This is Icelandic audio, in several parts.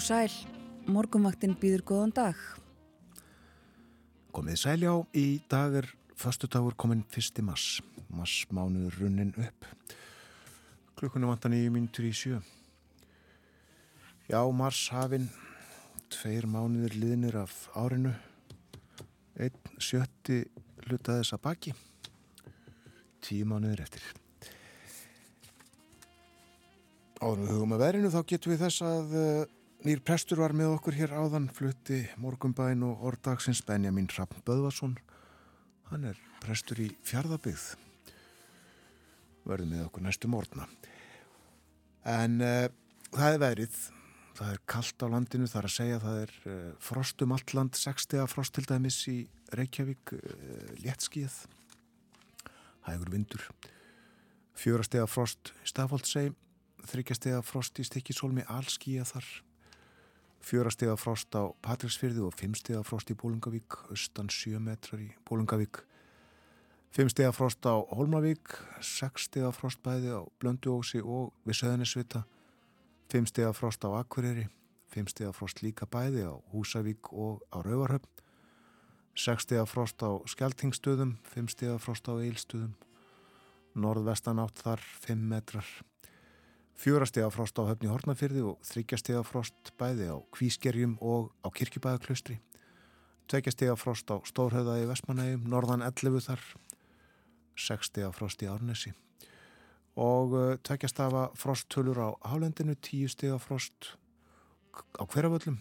og sæl, morgunvaktin býður góðan dag. Komið sæljá, í dag er fastu dagur komin fyrsti mass. Mass mánuður runnin upp. Klukkunum vantan í myndur í sjö. Já, mars hafinn, tveir mánuður liðnir af árinu. Einn sjötti hlutaði þess að baki. Tíu mánuður eftir. Áður við hugum að verinu þá getum við þess að uh, nýr prestur var með okkur hér áðan flutti morgumbæn og ordagsins Benjamin Rapp Böðvarsson. Hann er prestur í fjardabigð verður með okkur næstu morgna. En uh, það er verið það er kallt á landinu þar að segja það er uh, frost um allt land 60 frost til dæmis í Reykjavík uh, léttskíð hægur vindur. Fjórastega frost Stafóldsei þryggjastega frost í stikkisólmi allskíja þar fjórastega frost á Patrísfyrði og fimmstega frost í Bólungavík austan 7 metrar í Bólungavík fimmstega frost á Holmavík sexstega frost bæði á Blönduósi og við Söðunisvita fimmstega frost á Akureyri fimmstega frost líka bæði á Húsavík og á Rauvarhöfn sexstega frost á Skeltingstöðum fimmstega frost á Eilstöðum norðvestan átt þar 5 metrar fjórastega frost á höfni Hortnafyrði og þryggjastega frost bæði á Kvískerjum og á Kirkjubæðaklaustri tveggjastega frost á Stórhauða í Vestmanægum, norðan 11 þar sexstega frost í Árnesi. Og uh, tveggjastafa frosttölur á Hálendinu tíustega frost á Hverjavöllum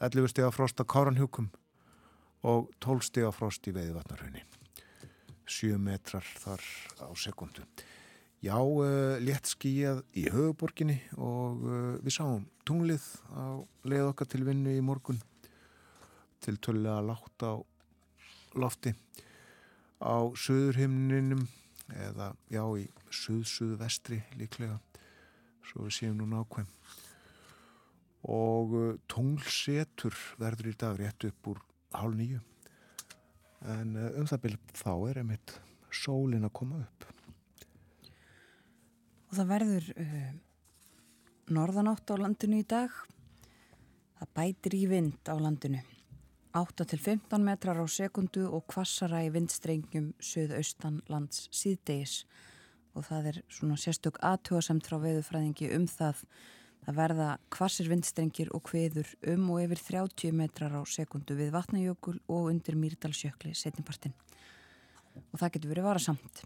11 stega frost á Káranhjúkum og 12 stega frost í Veiðvatnarhaunni 7 metrar þar á sekundu Já, uh, létt skíjað í höfuborginni og uh, við sáum tunglið á leið okkar til vinnu í morgun til tölulega látt á lofti. Á söðurhimninum eða já í söð-söð-vestri líklega svo við séum nú nákvæm. Og uh, tunglsetur verður í dag rétt upp úr hálf nýju en um það byrjum þá er einmitt sólin að koma upp og það verður uh, norðanátt á landinu í dag. Það bætir í vind á landinu. 8 til 15 metrar á sekundu og kvassara í vindstrengjum söðaustan lands síðdegis. Og það er svona sérstök aðtjóðasemt frá veðufræðingi um það. Það verða kvassir vindstrengir og hviður um og yfir 30 metrar á sekundu við vatnajökul og undir Mýrdalsjökli setnipartin og það getur verið varasamt.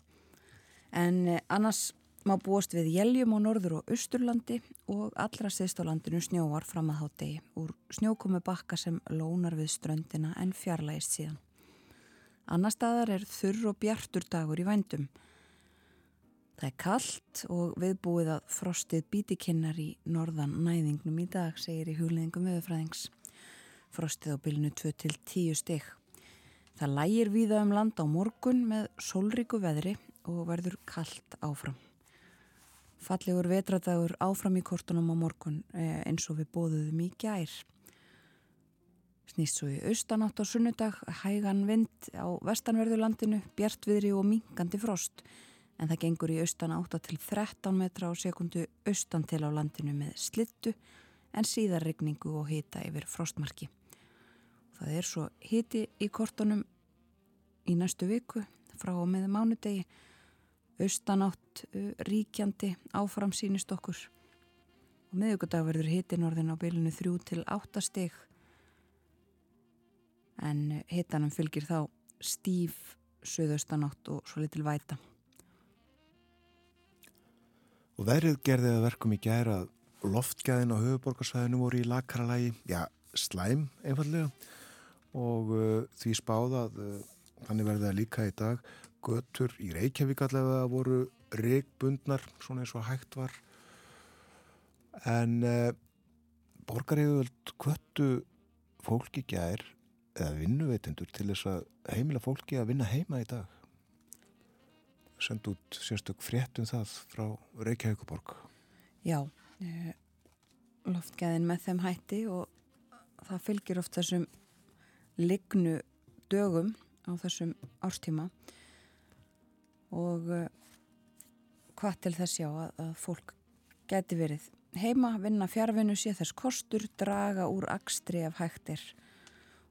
En eh, annars má búast við jæljum á norður og austurlandi og allra sýst á landinu snjóar fram að hátegi úr snjókomu bakka sem lónar við ströndina en fjarlægist síðan. Annar staðar er þurr og bjartur dagur í vændum. Það er kallt og viðbúið að frostið bítikinnar í norðan næðingnum í dag, segir í hugleðingum viðfræðings. Frostið á bylnu 2-10 stygg. Það lægir víða um land á morgun með sólríku veðri og verður kallt áfram fallegur vetradagur áfram í kortunum á morgun eh, eins og við bóðuðum í gær. Snýst svo í austanátt á sunnudag, hægan vind á vestanverðurlandinu, bjartviðri og minkandi frost en það gengur í austan 8 til 13 metra á sekundu austan til á landinu með slittu en síðar regningu og hita yfir frostmarki. Það er svo hiti í kortunum í næstu viku frá og með mánudegi austanátt ríkjandi áfram sínist okkur. Og miðugudag verður hitin orðin á bylunu 3 til 8 steg en hitanum fylgir þá stíf söðaustanátt og svo litil væta. Og verið gerði að verkum í gæra loftgæðin á höfuborgarsvæðinu voru í lakaralagi, já, slæm einfallega og uh, því spáðað uh, þannig verði það líka í dag götur í Reykjavík allavega voru reikbundnar svona eins og hægt var. En eh, borgaríðuvöld kvöttu fólki gær eða vinnuveitendur til þess að heimila fólki að vinna heima í dag. Senda út sérstök fréttum það frá Reykjavíkuborg. Já, eh, loftgæðin með þeim hætti og það fylgir oft þessum lignu dögum á þessum árstíma og uh, hvað til þess já að, að fólk geti verið heima, vinna fjárvinnu sé þess kostur, draga úr akstri af hægtir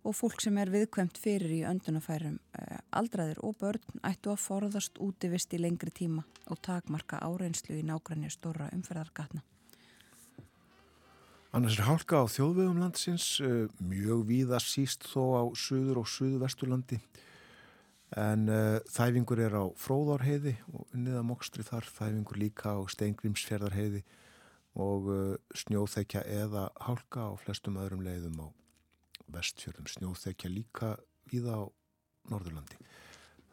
og fólk sem er viðkvæmt fyrir í öndunafærum uh, aldraðir og börn ættu að forðast útivist í lengri tíma og takmarka áreinslu í nágranni stóra umferðargatna. Annars er hálka á þjóðvegum landsins, uh, mjög víða síst þó á söður og söðu vesturlandi en uh, þæfingur er á fróðárheiði og niða mokstri þar, þæfingur líka á steingrimsfjörðarheiði og uh, snjóþekja eða hálka á flestum öðrum leiðum á vestfjörðum, snjóþekja líka víða á Norðurlandi.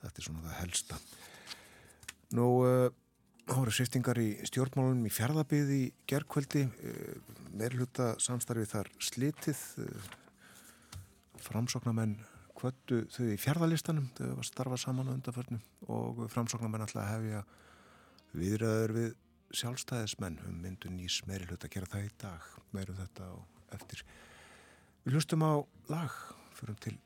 Þetta er svona það helsta. Nú, ára sýftingar í stjórnmálunum í fjörðabið í gerðkvöldi, meirluta samstarfið þar slitið, framsóknamenn kvöttu þau í fjárðalistanum þau var starfað saman á undarförnum og framsóknarmenn alltaf hefja viðræður við sjálfstæðismenn. Um myndu nýs meiri hlut að gera það í dag meirum þetta og eftir. Við hlustum á lag fyrir til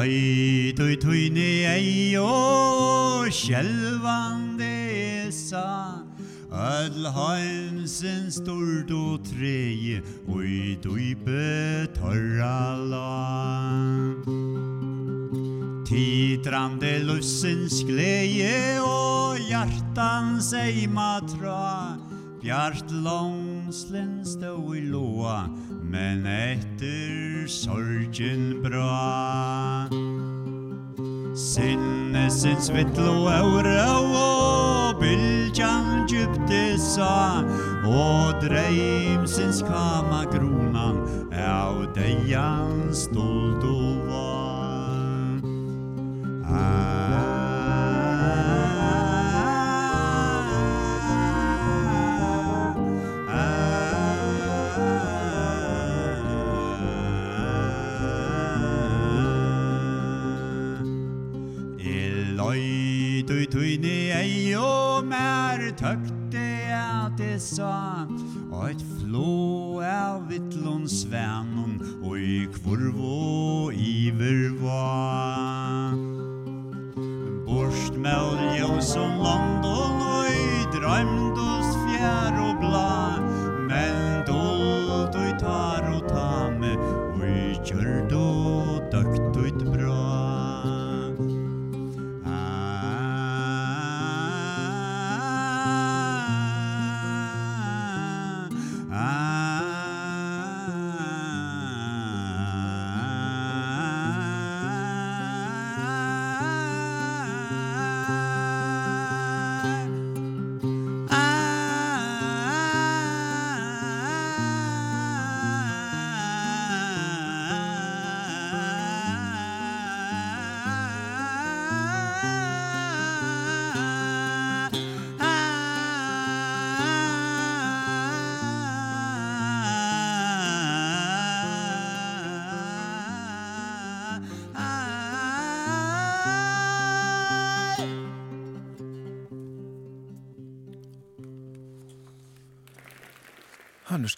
Oj, tui tui ni ei o skjelvande sa Ödl heimsen stort og trei Oi, duipe torra land. Titrande lussens gleie og hjartans eima tra. Bjart långslen stå i loa Men etter sorgen bra. Heimsins vittlo aura og bylgjan djupte sa Og dreimsins kama grunan av deian stoldo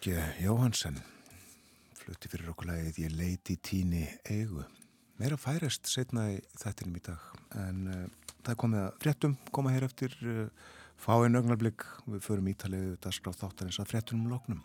G. Jóhansen flutti fyrir okkur lagið Ég leiti tíni eigu. Meira færest setna í þettinum í dag en uh, það komið að fréttum koma hér eftir uh, fáinn ögnarblik og við förum ítalið þetta skráð þáttarins að fréttunum loknum.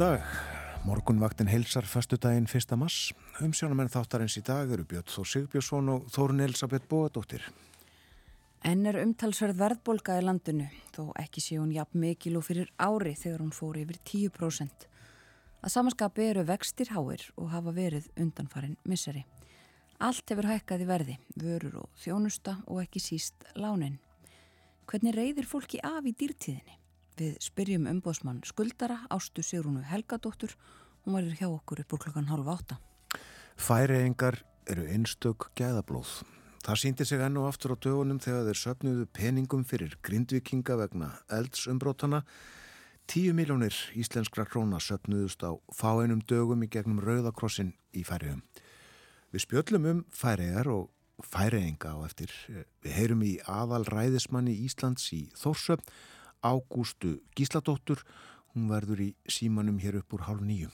Dag. Morgunvaktin heilsar fastu daginn 1. mass. Umsjónamenn þáttarins í dag eru Björn Þór Sigbjörnsson og Þórun Elisabeth Bóadóttir. En er umtalsverð verðbolga í landinu, þó ekki sé hún jafn mikil og fyrir ári þegar hún fór yfir 10%. Að samanskapi eru vextir háir og hafa verið undanfarin misseri. Allt hefur hækkað í verði, vörur og þjónusta og ekki síst lánin. Hvernig reyðir fólki af í dýrtíðinni? Við spyrjum umbóðsmann skuldara Ástu Sigrúnu Helgadóttur. Hún varir hjá okkur upp úr klokkan halv átta. Færiðingar eru einstök gæðablóð. Það síndi sig enn og aftur á dögunum þegar þeir söpnuðu peningum fyrir grindvikinga vegna eldsumbrótana. Tíu miljónir íslenskra króna söpnuðust á fáeinum dögum í gegnum Rauðakrossin í færiðum. Við spjöllum um færiðar og færiðinga á eftir. Við heyrum í aðal ræðismanni Íslands í Þórsöp Ágústu Gísladóttur. Hún verður í símanum hér upp úr hálf nýju.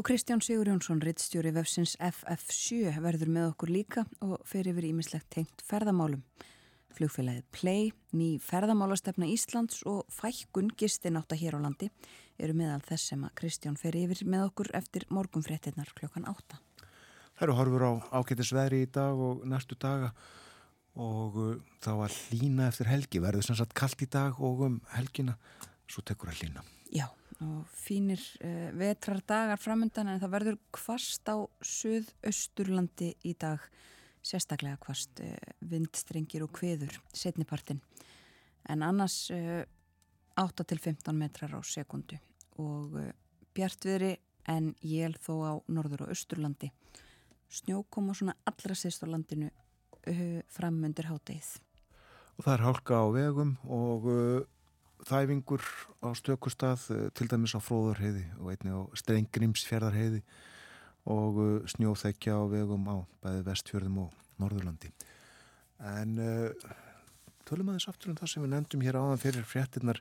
Og Kristján Sigur Jónsson, rittstjóri vefsins FF7 verður með okkur líka og fer yfir ímislegt tengt ferðamálum. Flugfélagið Play, ný ferðamálastefna Íslands og fækkun gistináta hér á landi eru meðal þess sem að Kristján fer yfir með okkur eftir morgunfréttinnar klokkan 8. Það eru horfur á ákettisveri í dag og næstu daga og uh, þá að hlína eftir helgi. Verður sem sagt kallt í dag og um helgina. Svo tekur að hlína Já, og fínir uh, vetrar dagar framöndan en það verður kvast á Suðausturlandi í dag. Sérstaklega kvast uh, vindstrengir og kveður setnipartin en annars 8-15 metrar á sekundu og uh, bjartviðri en jél þó á norður og austurlandi. Snjó koma svona allra sýst á landinu uh, fram undir háttegið. Og það er hálka á vegum og uh, þæfingur á stökustad, uh, til dæmis á Fróðarheiði og einni á Steingrimsfjörðarheiði og uh, snjóþekja á vegum á bæði vestfjörðum og Norðurlandi. En uh, tölum aðeins aftur um það sem við nefndum hér áðan fyrir fréttinnar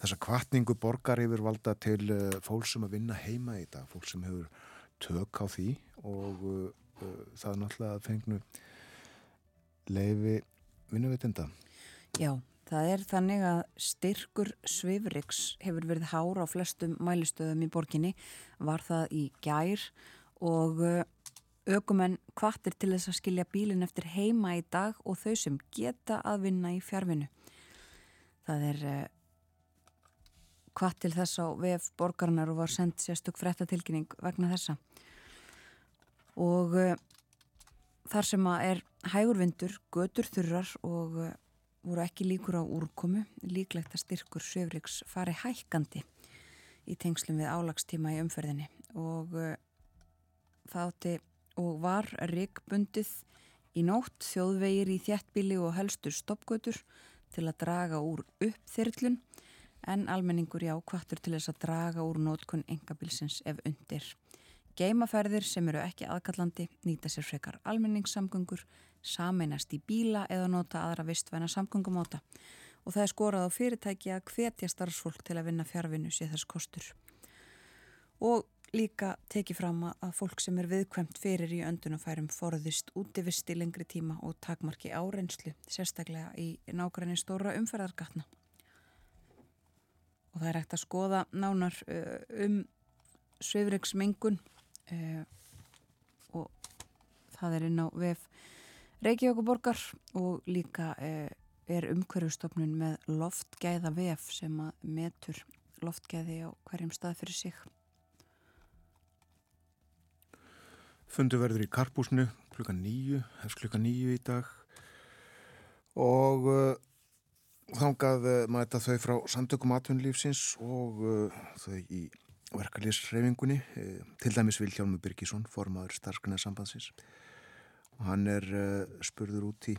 þessa kvartningu borgar yfir valda til uh, fólk sem að vinna heima í dag, fólk sem hefur tök á því og það er náttúrulega að fengnu leifi vinnuveitenda. Já, það er þannig að styrkur Svifriks hefur verið hár á flestum mælistöðum í borginni, var það í gær og aukumenn kvartir til þess að skilja bílinn eftir heima í dag og þau sem geta að vinna í fjárvinu. Það er kvart til þess á VF borgarnar og var sendt sérstök frettatilkynning vegna þessa. Og þar sem að er hægurvindur, götur þurrar og uh, voru ekki líkur á úrkomu, líklegt að styrkur söfriks fari hækkandi í tengslum við álagstíma í umferðinni. Og uh, það átti og var rigbundið í nótt. Þjóðvegir í þjættbíli og helstur stoppgötur til að draga úr uppþyrlun. En almenningur já kvartur til þess að draga úr nótkunn engabilsins ef undir. Geimaferðir sem eru ekki aðkallandi nýta sér frekar almenningssamgöngur, sameinast í bíla eða nota aðra vistvæna samgöngumóta og það er skorað á fyrirtæki að hvetja starfsfólk til að vinna fjárvinnu sé þess kostur. Og líka teki fram að fólk sem er viðkvæmt fyrir í öndunafærum forðist útivist í lengri tíma og takmarki árenslu, sérstaklega í nákvæmni stóra umferðargatna. Og það er ekkert að skoða nánar uh, um svifriksmengun uh, og það er inn á VF Reykjavíkuborgar og líka uh, er umhverjustofnun með loftgæða VF sem að metur loftgæði á hverjum stað fyrir sig. Fundu verður í Karpúsnu klukka nýju, hefst klukka nýju í dag og uh, þángað mæta þau frá samtökum atvinnlífsins og þau í verkalýsreifingunni, eh, til dæmis Vilhjálmur Birgisson, formadur starfsgrunnarsambandsins og hann er uh, spurður út í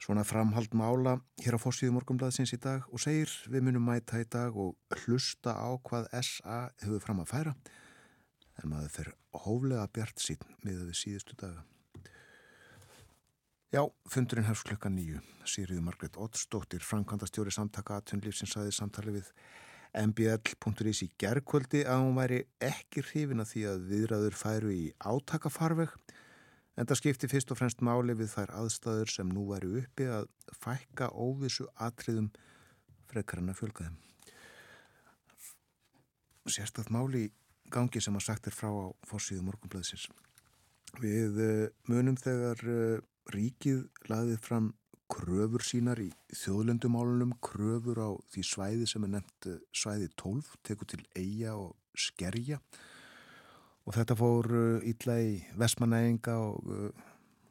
svona framhald mála hér á fórsíðu morgumblaðsins í dag og segir við munum mæta í dag og hlusta á hvað SA hefur fram að færa en maður fer hóflega bjart sín með þau síðustu daga. Já, fundurinn hefst klukka nýju. Sýriði Margret Ottsdóttir, framkvæmdastjóri samtaka aðtunlífsins aðið samtali við mbl.is í gerðkvöldi að hún væri ekki hrifin að því að viðræður færu í átakafarveg en það skipti fyrst og fremst máli við þær aðstæður sem nú væri uppi að fækka óvissu atriðum frekar en að fjölga þeim. sérstætt máli í gangi sem að sagt er frá á fórsíðu morgunblöðsins. Við uh, munum þegar uh, ríkið laðið fram kröfur sínar í þjóðlendumálunum, kröfur á því svæði sem er nefnt uh, svæði 12, tekur til eiga og skerja og þetta fór ítla í Vestmanæginga og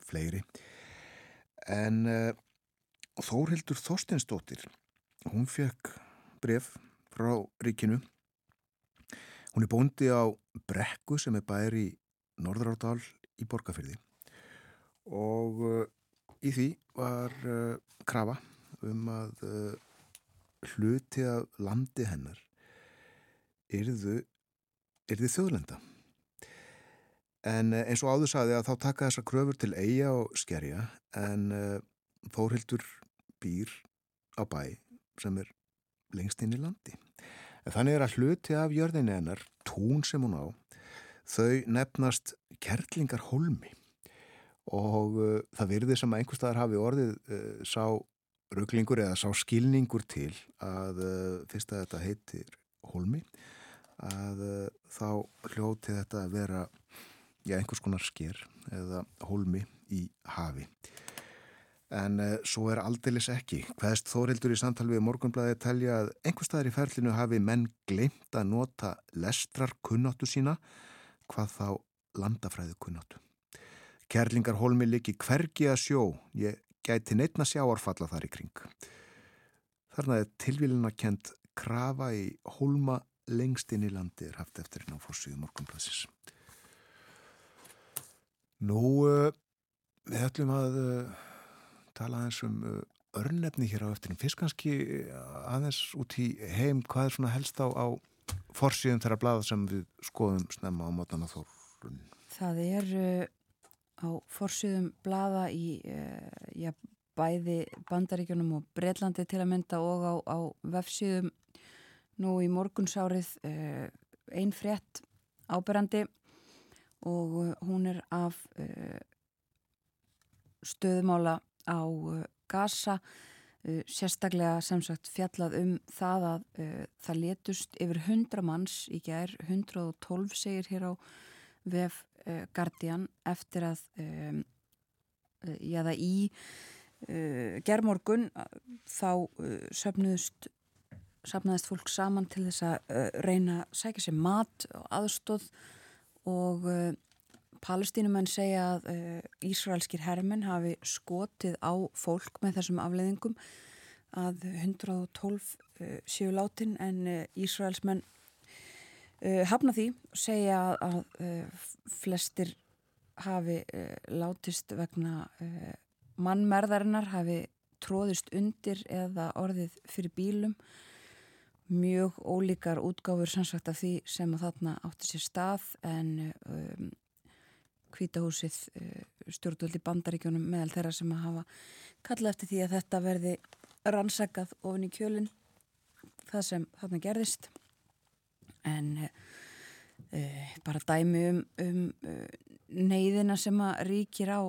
fleiri. En Þórhildur Þorstinsdóttir, hún fekk bref frá ríkinu Hún er bóndi á Brekku sem er bær í Norðrárdal í Borgafyrði og uh, í því var uh, krafa um að uh, hluti af landi hennar yrðu, yrðu þjóðlenda. En uh, eins og áður saði að þá taka þessa kröfur til eiga og skerja en uh, Þórhildur býr á bæ sem er lengst inn í landi. En þannig er að hluti af jörðinni hennar, tún sem hún á, þau nefnast kertlingar holmi og uh, það virði sem að einhver staðar hafi orðið uh, sá rugglingur eða sá skilningur til að uh, fyrst að þetta heitir holmi að þá hljóti þetta að vera já, einhvers konar sker eða holmi í hafi en uh, svo er aldeilis ekki. Hvaðist Þórildur í samtal við morgunblæði telja að einhver staðar í ferlinu hafi menn glemt að nota lestrar kunnáttu sína, hvað þá landafræðu kunnáttu. Kerlingar holmi líki hvergi að sjó, ég gæti neitna sjáarfalla þar í kring. Þarna er tilvílina kent krafa í holma lengst inn í landi er haft eftir hérna á fórsíðu morgunblæðsis. Nú, uh, við ætlum að... Uh, tala aðeins um uh, örnefni hér á eftir. Fyrst kannski aðeins út í heim hvað er svona helst á, á forsíðum þeirra blada sem við skoðum snemma á mótana þórun Það er á forsíðum blada í já, bæði bandaríkjunum og Breitlandi til að mynda og á, á vefsíðum. Nú í morgunsárið einn frétt áberandi og uh, hún er af stöðumála á uh, Gaza uh, sérstaklega sem sagt fjallað um það að uh, það letust yfir 100 manns í gær 112 segir hér á vef Guardian eftir að um, já það í gerðmorgun þá söfnuðust safnaðist fólk saman til þess að reyna að sækja sér mat og aðstóð og Palestínumenn segja að uh, Ísraelskir hermenn hafi skotið á fólk með þessum afleðingum að 112 uh, séu látin en uh, Ísraelsmenn hafna því segja að flestir hafi látist vegna mannmerðarinnar hafi tróðist undir eða orðið fyrir bílum mjög ólíkar útgáfur sannsagt af því sem að þarna átti sér stað en um, kvítahúsið eh, stjórnvöldi bandaríkjónum meðal þeirra sem að hafa kalla eftir því að þetta verði rannsakað ofin í kjölinn það sem þarna gerðist. En e, bara dæmi um, um e, neyðina sem að ríkir á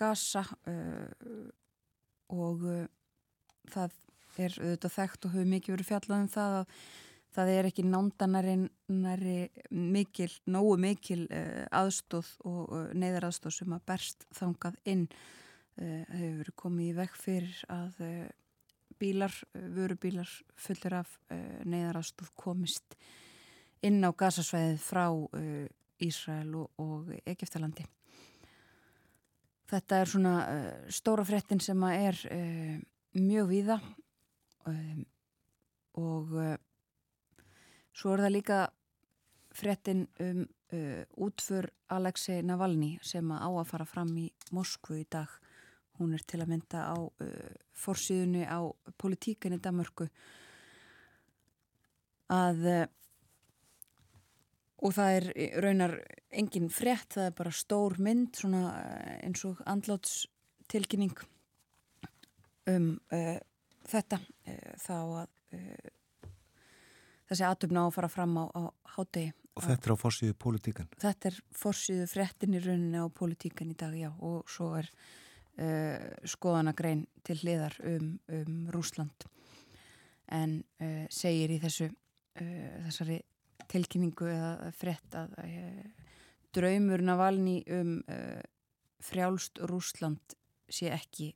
gasa e, og það er auðvitað þekkt og hefur mikið verið fjallað um það að það er ekki nándanari mikil, nógu mikil uh, aðstóð og uh, neyðaraðstóð sem að berst þangað inn. Uh, hefur verið komið í vekk fyrir að bílar, vörubílar fullir af neyðaraðstóð komist inn á gasasvæðið frá Ísrael og, og Egiptalandi Þetta er svona stóra frettin sem að er mjög víða um, og Svo er það líka frettin um uh, útför Alexei Navalny sem að á að fara fram í Moskvu í dag. Hún er til að mynda á uh, forsýðunni á politíkan í Damörku að uh, og það er raunar engin frett, það er bara stór mynd svona uh, eins og andlátstilkynning um uh, þetta uh, þá að þessi atöfna á að fara fram á, á hátegi. Og þetta er á fórsíðu pólitíkan? Þetta er fórsíðu frettin í rauninni á pólitíkan í dag, já, og svo er uh, skoðanagrein til hliðar um, um Rúsland en uh, segir í þessu uh, þessari tilkynningu eða frett að uh, draumur Navalni um frjálst Rúsland sé ekki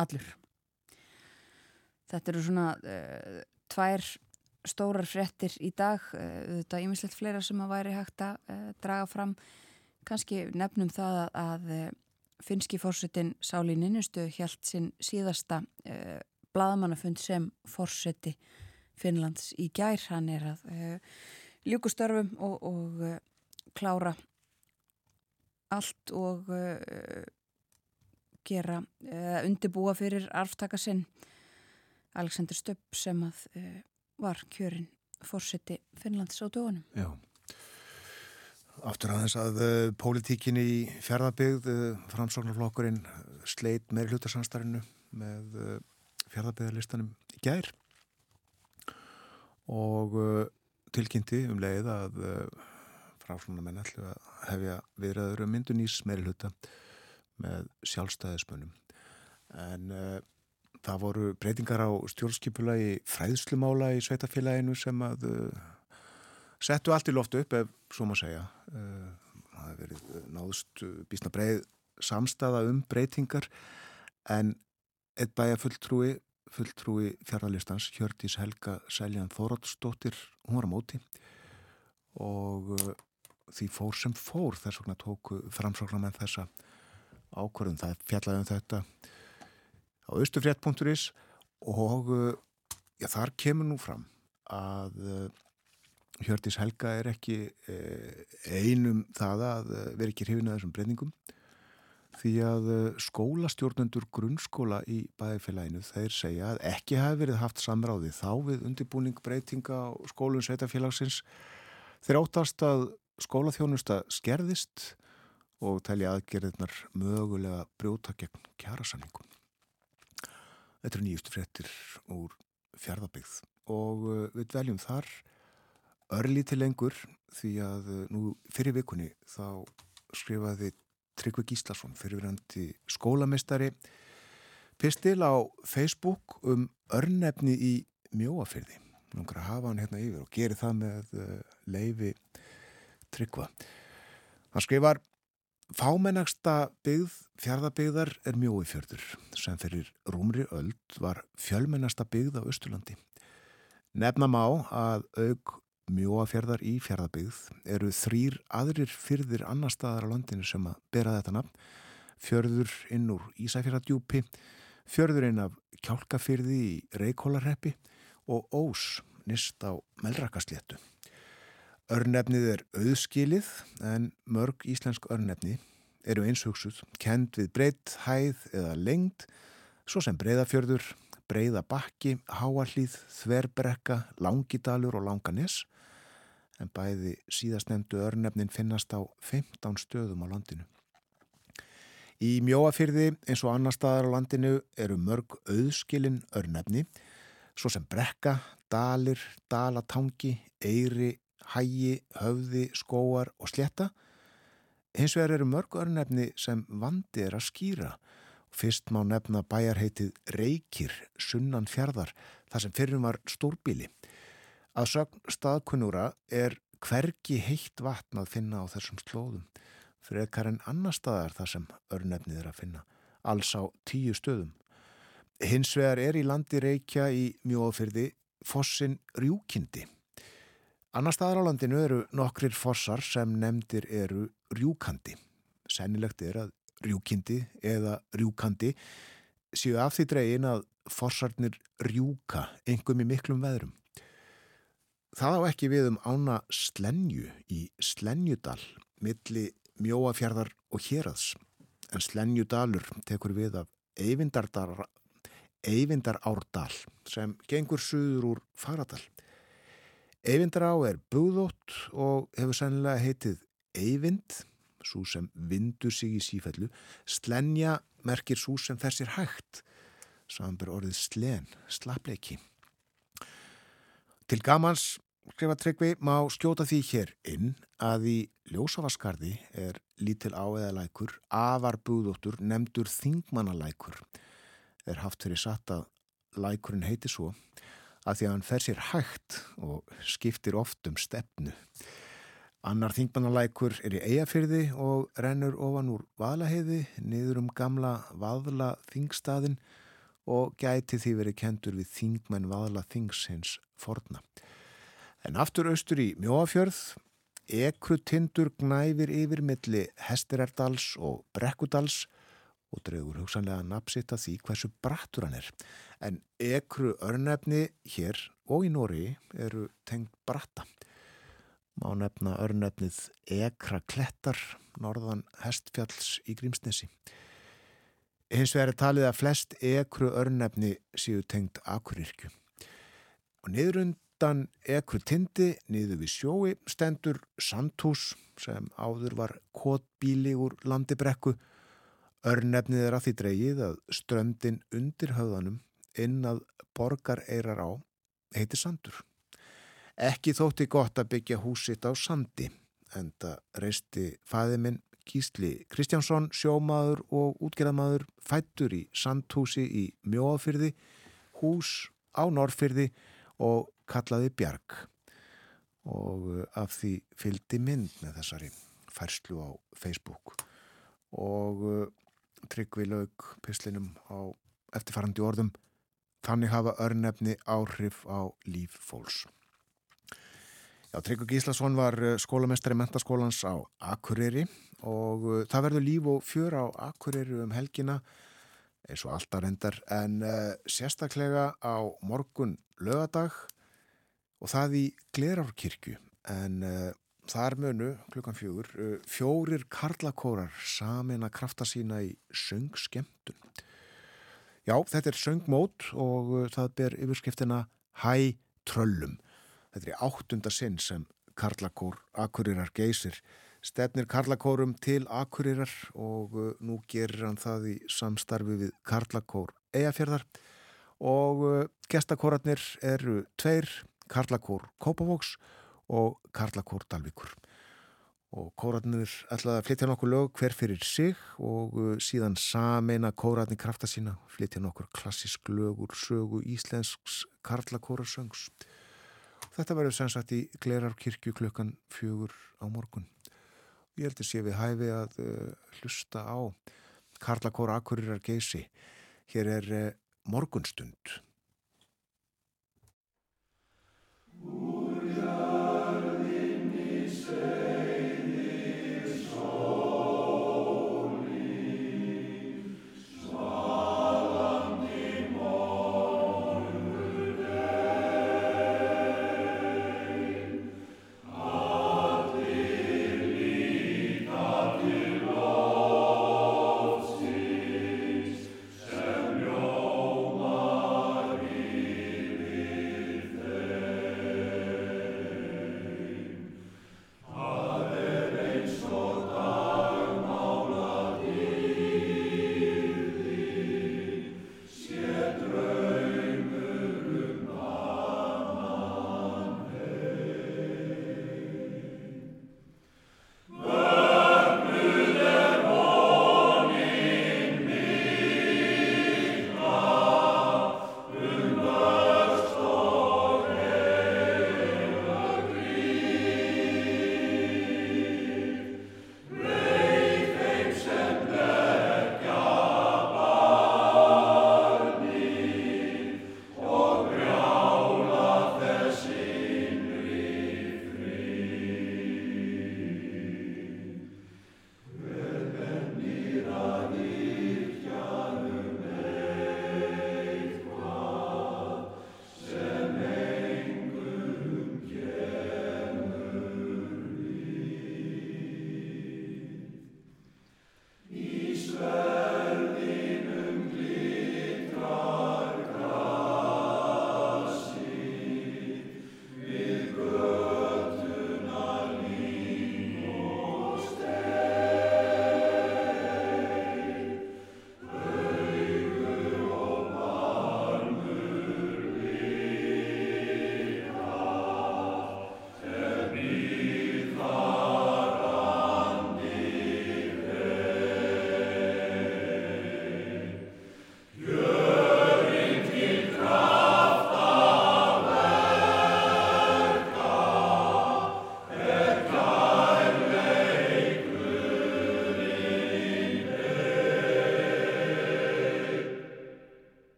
allur. Þetta eru svona uh, tvær stórar frettir í dag, uh, þetta er ímislegt fleira sem að væri hægt að uh, draga fram. Kanski nefnum það að, að finski fórsetin Sáli Ninnustu hjælt sinn síðasta bladamannafund sem fórseti Finnlands í gær. Hann er að ljúkustörfum og, og klára allt og gera, undibúa fyrir arftaka sinn Alexander Stöpp sem að uh, var kjörinn fórseti Finnlands á dögunum. Já. Aftur aðeins að uh, pólitíkinni í fjörðabygð, framsóknarflokkurinn sleit meir hlutasanstarinu með fjörðabygðarlistanum í gær og tilkynnti um leið að fráslunamenn ætlu að hefja viðraður um myndun ís meiri hluta með sjálfstæðismönnum en uh, það voru breytingar á stjórnskipulagi fræðslumála í sveitafélaginu sem að uh, settu allt í loftu upp ef svo maður segja. Uh, það hefur verið náðust bísna breið samstaða um breytingar en eitt bæja fulltrúi fulltrúi fjárðalistans Hjördís Helga Seljan Þóróttsdóttir hún var á móti. Og því fór sem fór þess vegna tóku framsóknar með þessa ákvörðum. Það fjallaði um þetta á austufrétt.is og uh, já, þar kemur nú fram að uh, Hjördis Helga er ekki uh, einum það að vera ekki hrifin að þessum breytingum því að skólastjórnendur grunnskóla í bæðifélaginu þeir segja að ekki hafi verið haft samráði þá við undirbúning breytinga á skólun sveitafélagsins þeir áttast að skólaþjónusta skerðist og telja aðgerðirnar mögulega brjóta gegn kjærasamningum. Þetta eru nýjustu frettir úr fjárðabyggð og uh, við veljum þar örlíti lengur því að uh, nú fyrir vikunni þá skrifaði Tryggvi Gíslason fyrirverandi skólamestari pistil á Facebook um örnefni í mjóafyrði. Nú kannar hafa hann hérna yfir og geri það með uh, leifi Tryggva. Hann skrifar Fámennagsta byggð fjörðabyggðar er mjóifjörður sem fyrir rúmri öld var fjölmennasta byggð á Östurlandi. Nefna má að auk mjóafjörðar í fjörðabyggð eru þrýr aðrir fyrðir annar staðar á landinu sem að bera þetta nafn. Fjörður inn úr Ísafjörðadjúpi, fjörður inn af Kjálkafyrði í Reykjólarreppi og Ós nýst á Melrakasléttu. Örnefnið er auðskilið en mörg íslensk örnefni eru einshugsuð, kend við breytt, hæð eða lengd, svo sem breyðafjörður, breyðabakki, háallíð, þverbrekka, langidalur og langanis, en bæði síðast nefndu örnefnin finnast á 15 stöðum á landinu. Í mjóafyrði eins og annar staðar á landinu eru mörg auðskilin örnefni, svo sem brekka, dalir, dalatangi, eiri, hægi, höfði, skóar og sletta. Hins vegar eru mörg örnefni sem vandi er að skýra. Fyrst má nefna bæjarheitið Reykjir, sunnan fjardar, þar sem fyrir var stórbíli. Að sögn staðkunnúra er hvergi heitt vatn að finna á þessum slóðum. Fyrir ekkar en annar staðar þar sem örnefnið er að finna. Alls á tíu stöðum. Hins vegar er í landi Reykja í mjóafyrði fossin Rjúkindi. Annar staðar á landinu eru nokkrir fossar sem nefndir eru rjúkandi. Sennilegt er að rjúkindi eða rjúkandi séu af því dregin að fossarnir rjúka engum í miklum veðrum. Það á ekki við um ána Slenju í Slenjudal milli Mjóafjörðar og Hjeraðs en Slenjudalur tekur við af Eyvindarárdal sem gengur suður úr Faradal. Eyvindará er búðótt og hefur sennilega heitið Eyvind, svo sem vindur sig í sífellu. Slenja merkir svo sem fer sér hægt, samanber orðið slen, slapleiki. Til gamans, skrifa Tryggvi, má skjóta því hér inn að í Ljósavaskarði er lítil áeðalækur, afar búðóttur, nefndur þingmannalækur. Er haft fyrir satt að lækurinn heiti svo að því að hann fer sér hægt og skiptir oft um stefnu. Annar þingmannalækur er í eigafyrði og rennur ofan úr vaðlaheiði niður um gamla vaðla þingstaðin og gæti því verið kentur við þingmenn vaðla þingshins forna. En aftur austur í Mjóafjörð, ekru tindur gnæfir yfir milli Hestererdals og Brekkudals og draugur hugsanlega napsitt að því hversu brattur hann er. En ekru örnefni hér og í Nóri eru tengt bratta má nefna örnefnið Ekra Klettar, norðan Hestfjalls í Grímsnesi. Hins vegar er talið að flest ekru örnefni séu tengt akurirkju. Og niður undan ekru tindi, niður við sjói, stendur Sandhús sem áður var kotbíli úr landibrekku. Örnefnið er að því dreyið að ströndin undir höfðanum inn að borgar eirar á heiti Sandur. Ekki þótti gott að byggja húsitt á sandi, en það reisti fæðiminn Gísli Kristjánsson, sjómaður og útgerðamaður fættur í sandhúsi í Mjóafyrði, hús á Norrfyrði og kallaði Bjarg. Og af því fylgdi mynd með þessari færslu á Facebook. Og uh, tryggvi laug pislinum á eftirfarandi orðum, þannig hafa örnefni áhrif á líf fólks. Já, Tryggur Gíslason var eh, skólamestari mentaskólans á Akureyri og uh, það verður líf og fjör á Akureyri um helgina eins og alltaf reyndar en uh, sérstaklega á morgun lögadag og það í Glerárkirkju en uh, þar munu klukkan fjögur fjórir karlakórar samin að krafta sína í söngskemtun. Já, þetta er söngmót og það ber yfirskiptina Hæ Tröllum. Þetta er áttunda sinn sem Karlakór Akurirar geysir. Stefnir Karlakórum til Akurirar og uh, nú gerir hann það í samstarfi við Karlakór Eyjafjörðar og uh, gestakóratnir eru tveir, Karlakór Kópavóks og Karlakór Dalvíkur. Og kóratnir ætlaði að flytja nokkur lög hver fyrir sig og uh, síðan sameina kóratni krafta sína, flytja nokkur klassisk lög úr sögu íslensks Karlakórasöngs. Þetta verður sannsagt í Glerarkirkju klukkan fjögur á morgun. Ég heldur sé við hæfi að uh, hlusta á Karlakóra Akurirar geysi. Hér er uh, morgunstund.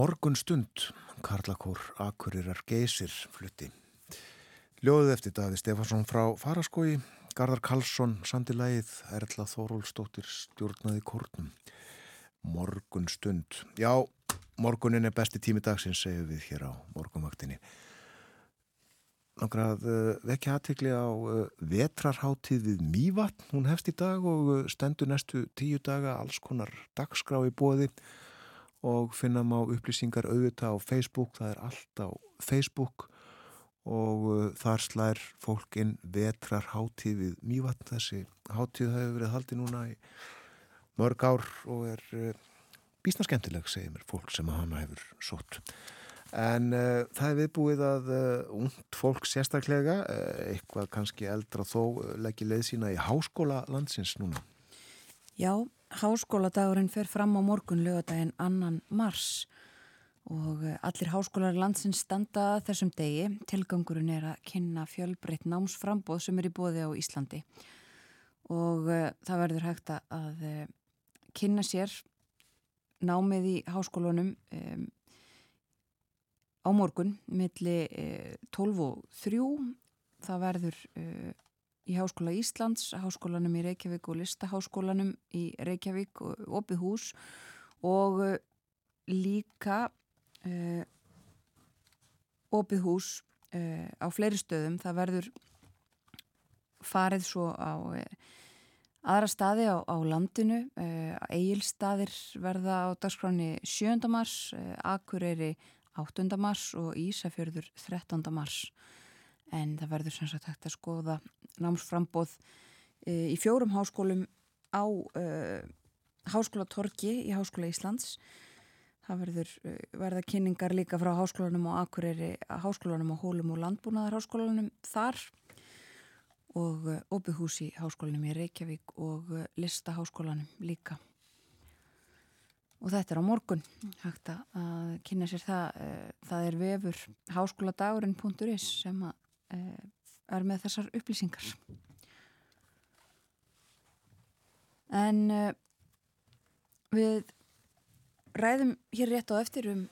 Morgun stund, Karlakór Akurirar Geysir flutti. Ljóðið eftir Daði Stefansson frá Faraskói, Garðar Karlsson samti lægið, Erla Þórólsdóttir stjórnaði kórnum. Morgun stund. Já, morgunin er besti tími dagsins, segjum við hér á morgunvaktinni. Nákvæmlega að uh, vekja aðtekli á uh, vetrarháttíð við Mývatn. Hún hefst í dag og uh, stendur næstu tíu daga alls konar dagskrá í bóði og finna má upplýsingar auðvitað á Facebook. Það er allt á Facebook og þar slær fólk inn vetrarháttíð við Mývatn. Þessi háttíð hefur verið haldið núna í mörg ár og er bísna skemmtileg, segir mér fólk sem hana hefur sótt. En uh, það er viðbúið að uh, ungt fólk sérstaklega, uh, eitthvað kannski eldra þó, leggja leið sína í háskóla landsins núna. Já, háskóladagurinn fer fram á morgun lögadaginn annan mars. Og allir háskólar landsins standa þessum degi. Tilgangurinn er að kynna fjölbreytt námsframbóð sem er í bóði á Íslandi. Og það verður hægt að kynna sér námið í háskólunum um, á morgun milli 12 og 3 það verður uh, í Háskóla Íslands, Háskólanum í Reykjavík og Listaháskólanum í Reykjavík og opið hús og uh, líka uh, opið hús á fleiri stöðum það verður farið svo á aðra staði á, á landinu Egilstaðir verða á dagskráni 7. mars Akureyri 8. mars og Ísafjörður 13. mars en það verður sem sagt hægt að skoða námsframbóð e, í fjórum háskólum á e, háskólatorki í Háskóla Íslands. Það verður e, verða kynningar líka frá háskólanum og Akureyri háskólanum og Hólum og Landbúnaðar þar og opið hús í háskólanum í Reykjavík og listaháskólanum líka. Og þetta er á morgun. Hægt að kynna sér það það er vefur háskóladagurinn.is sem að, er með þessar upplýsingar. En eh, við ræðum hér rétt á eftir um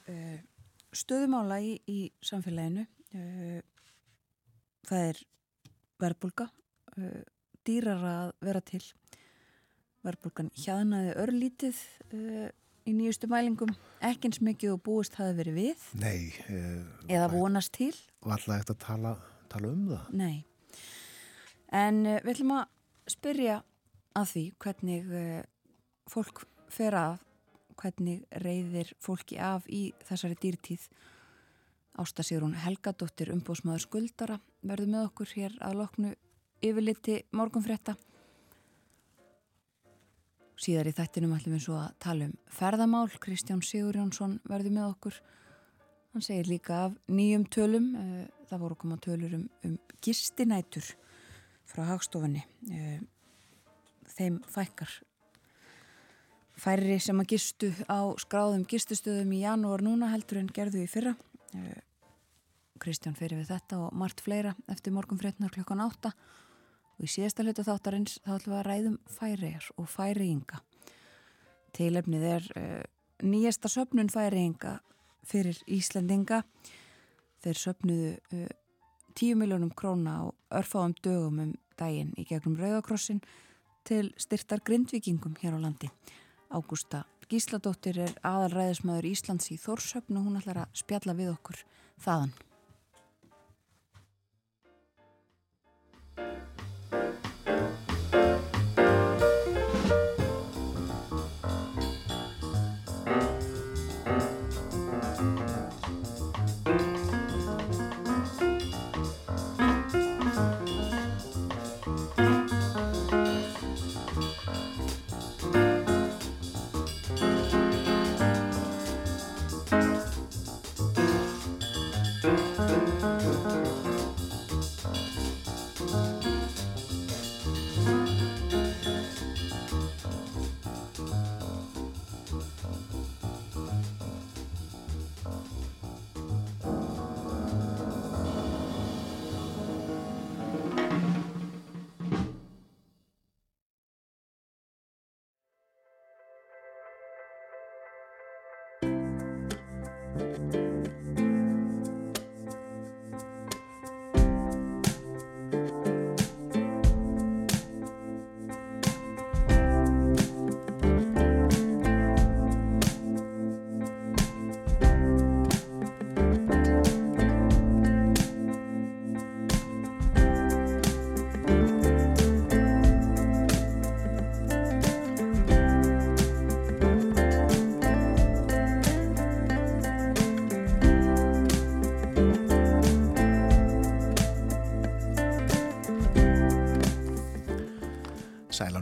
stöðumála í, í samfélaginu. Það er verbulga dýrar að vera til. Verbulgan hjaðnaði örlítið í nýjustu mælingum. Ekki eins mikið og búist hafi verið við. Nei eh, eða vonast til. Var alltaf eftir að tala, tala um það Nei En eh, við ætlum að spyrja að því hvernig eh, fólk fer af hvernig reyðir fólki af í þessari dýrtíð Ásta Sigrún Helgadóttir umbóðsmaður skuldara verður með okkur hér að loknu yfirliti morgunfrétta Síðar í þættinum ætlum við svo að tala um ferðamál. Kristján Sigur Jónsson verði með okkur. Hann segir líka af nýjum tölum. Eh, það voru koma tölur um, um gistinætur frá hagstofunni. Eh, þeim fækkar færri sem að gistu á skráðum gistustöðum í janúar núna heldur en gerðu í fyrra. Eh, Kristján fyrir við þetta og margt fleira eftir morgun frétnar klokkan átta og í síðasta hlutu þáttarins þá ætlum við að ræðum færiðar og færiðinga. Tilefnið er uh, nýjasta söpnun færiðinga fyrir Íslandinga. Þeir söpnuðu uh, eh, 10 miljónum króna á örfáum dögum um daginn í gegnum Rauðakrossin til styrtar grindvikingum hér á landi. Ágústa Gísladóttir er aðalræðismæður Íslands í Þórsöpn og hún ætlar að spjalla við okkur þaðan.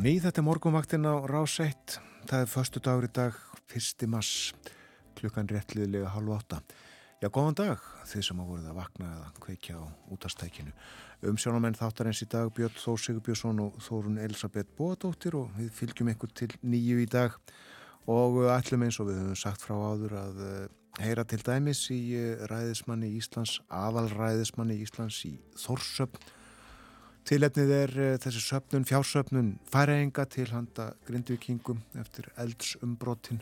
Ný, þetta er morgunvaktin á Rás 1. Það er förstu dagur í dag, 1. mars, klukkan réttliðilega halv átta. Já, góðan dag, þið sem á voruð að vakna eða kveikja á útastækinu. Umsjónamenn þáttar eins í dag, Björn Þór Sigurbjörnsson og Þórun Elisabeth Bóadóttir og við fylgjum ykkur til nýju í dag og ætlum eins og við höfum sagt frá áður að eh, heyra til dæmis í eh, ræðismanni Íslands, aðalræðismanni Íslands í Þórsöfn Tilefnið er uh, þessi söpnun, fjársöpnun færaenga til handa grindvikingum eftir eldsumbrotin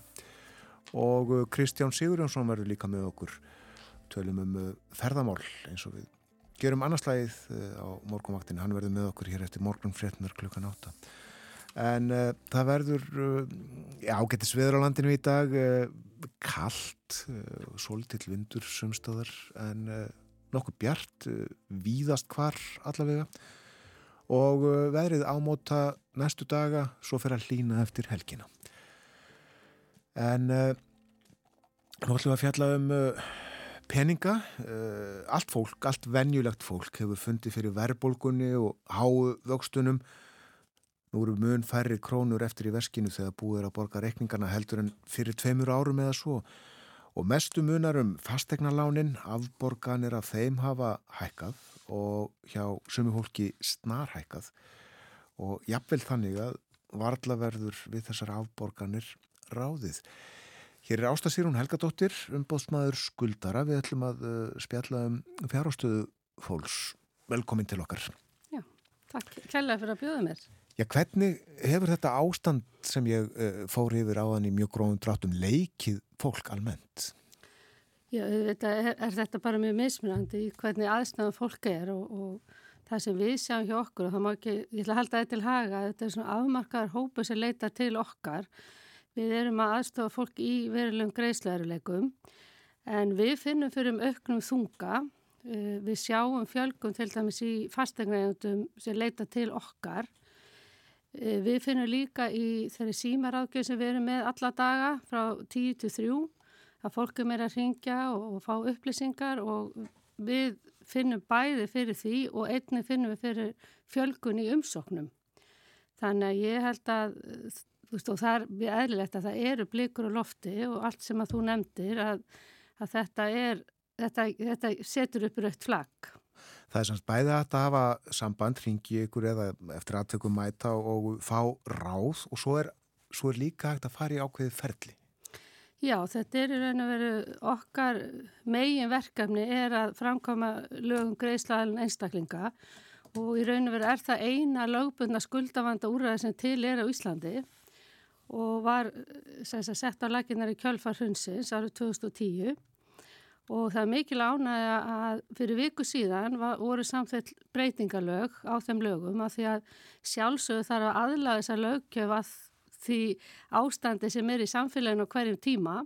og uh, Kristján Sigurjónsson verður líka með okkur. Tölum um uh, ferðamál eins og við gerum annarslægið á morgunvaktinu, hann verður með okkur hér eftir morgun fréttunar klukkan átta. En það verður ágættis viður á landinu í dag kallt, svolítill vindur sumstöðar en nokkuð bjart, víðast hvar allavega og uh, veðrið ámóta næstu daga svo fyrir að hlýna eftir helgina. En uh, nú ætlum við að fjalla um uh, peninga. Uh, allt fólk, allt venjulegt fólk hefur fundið fyrir verðbólgunni og háu vöxtunum. Nú eru mun færri krónur eftir í veskinu þegar búið er að borga rekningarna heldur en fyrir tveimur árum eða svo. Og mestu munar um fastegnalánin, afborganir af þeim hafa hækkað og hjá sumi hólki snarhækkað og jafnvel þannig að varlaverður við þessar afborganir ráðið. Hér er Ástasýrún Helgadóttir, umbóðsmaður skuldara. Við ætlum að uh, spjalla um fjárhástöðu fólks. Velkomin til okkar. Já, takk. Kælega fyrir að bjóða mér. Já, hvernig hefur þetta ástand sem ég uh, fór yfir á þann í mjög gróðum dráttum leikið fólk almennt? Já, þetta er, er þetta bara mjög mismunandi í hvernig aðstæðan fólk er og, og það sem við sjáum hjá okkur og það má ekki, ég ætla að halda þetta til haga, þetta er svona afmarkaðar hópu sem leita til okkar. Við erum að aðstofa fólk í verulegum greiðslegaruleikum en við finnum fyrir um auknum þunga, uh, við sjáum fjölgum til dæmis í fastegnaðjandum sem leita til okkar. Uh, við finnum líka í þeirri símaráðgjöð sem við erum með alla daga frá 10 til 3 að fólkum er að ringja og, fá upplýsingar og við finnum bæði fyrir því og einni finnum við fyrir fjölgun í umsóknum. Þannig að ég held að, þú veist, og það er við eðlilegt að það eru blikur og lofti og allt sem að þú nefndir að, að þetta er, þetta, þetta setur upp raukt flagg. Það er semst bæði að hafa samband, ringi ykkur eða eftir aðtökum mæta og fá ráð og svo er, svo er líka hægt að fara í ákveðið ferli. Já, þetta er í raun og veru okkar megin verkefni er að framkoma lögum greiðslaðalinn einstaklinga og í raun og veru er það eina lögbundna skuldavanda úrræði sem til er á Íslandi og var sagt, sett á laginnar í kjölfar hundsins árið 2010 og það er mikil ánægja að fyrir viku síðan var, voru samþell breytingalög á þeim lögum að því að sjálfsögðu þarf að aðlaga þessa lögkjöf að því ástandi sem er í samfélaginu á hverjum tíma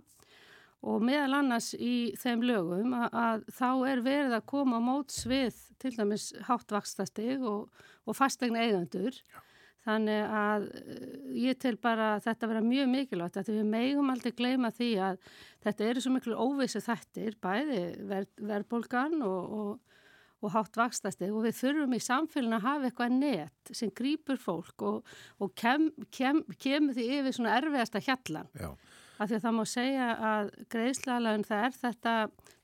og meðal annars í þeim lögum að, að þá er verið að koma móts við til dæmis háttvakstasteg og, og fastegna eigendur. Já. Þannig að eh, ég til bara þetta vera mjög mikilvægt að við megum aldrei gleyma því að þetta eru svo miklu óvissu þættir, bæði ver, verðbólgan og, og og hátt vakstasteg og við þurfum í samfélagin að hafa eitthvað nett sem grýpur fólk og, og kem, kem, kemur því yfir svona erfiðasta hjallan. Já. Af því að það má segja að greiðslalagin það er þetta,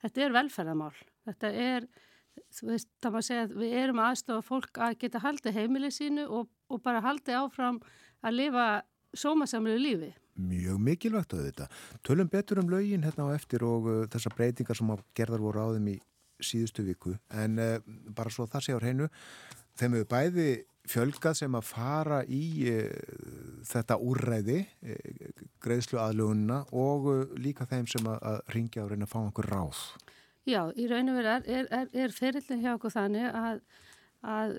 þetta er velferðamál. Þetta er, þú veist, það má segja að við erum aðstofa fólk að geta haldið heimilið sínu og, og bara haldið áfram að lifa sómasamlu lífi. Mjög mikilvægt að þetta. Tölum betur um lögin hérna á eftir og uh, þessar breytingar sem gerðar voru á þeim í síðustu viku en uh, bara svo það sé á hreinu þeim hefur bæði fjölgað sem að fara í uh, þetta úrræði uh, greiðslu aðluguna og líka þeim sem að, að ringja og reyna að fá einhver ráð Já, í raun og veru er, er, er, er ferillin hjá okkur þannig að, að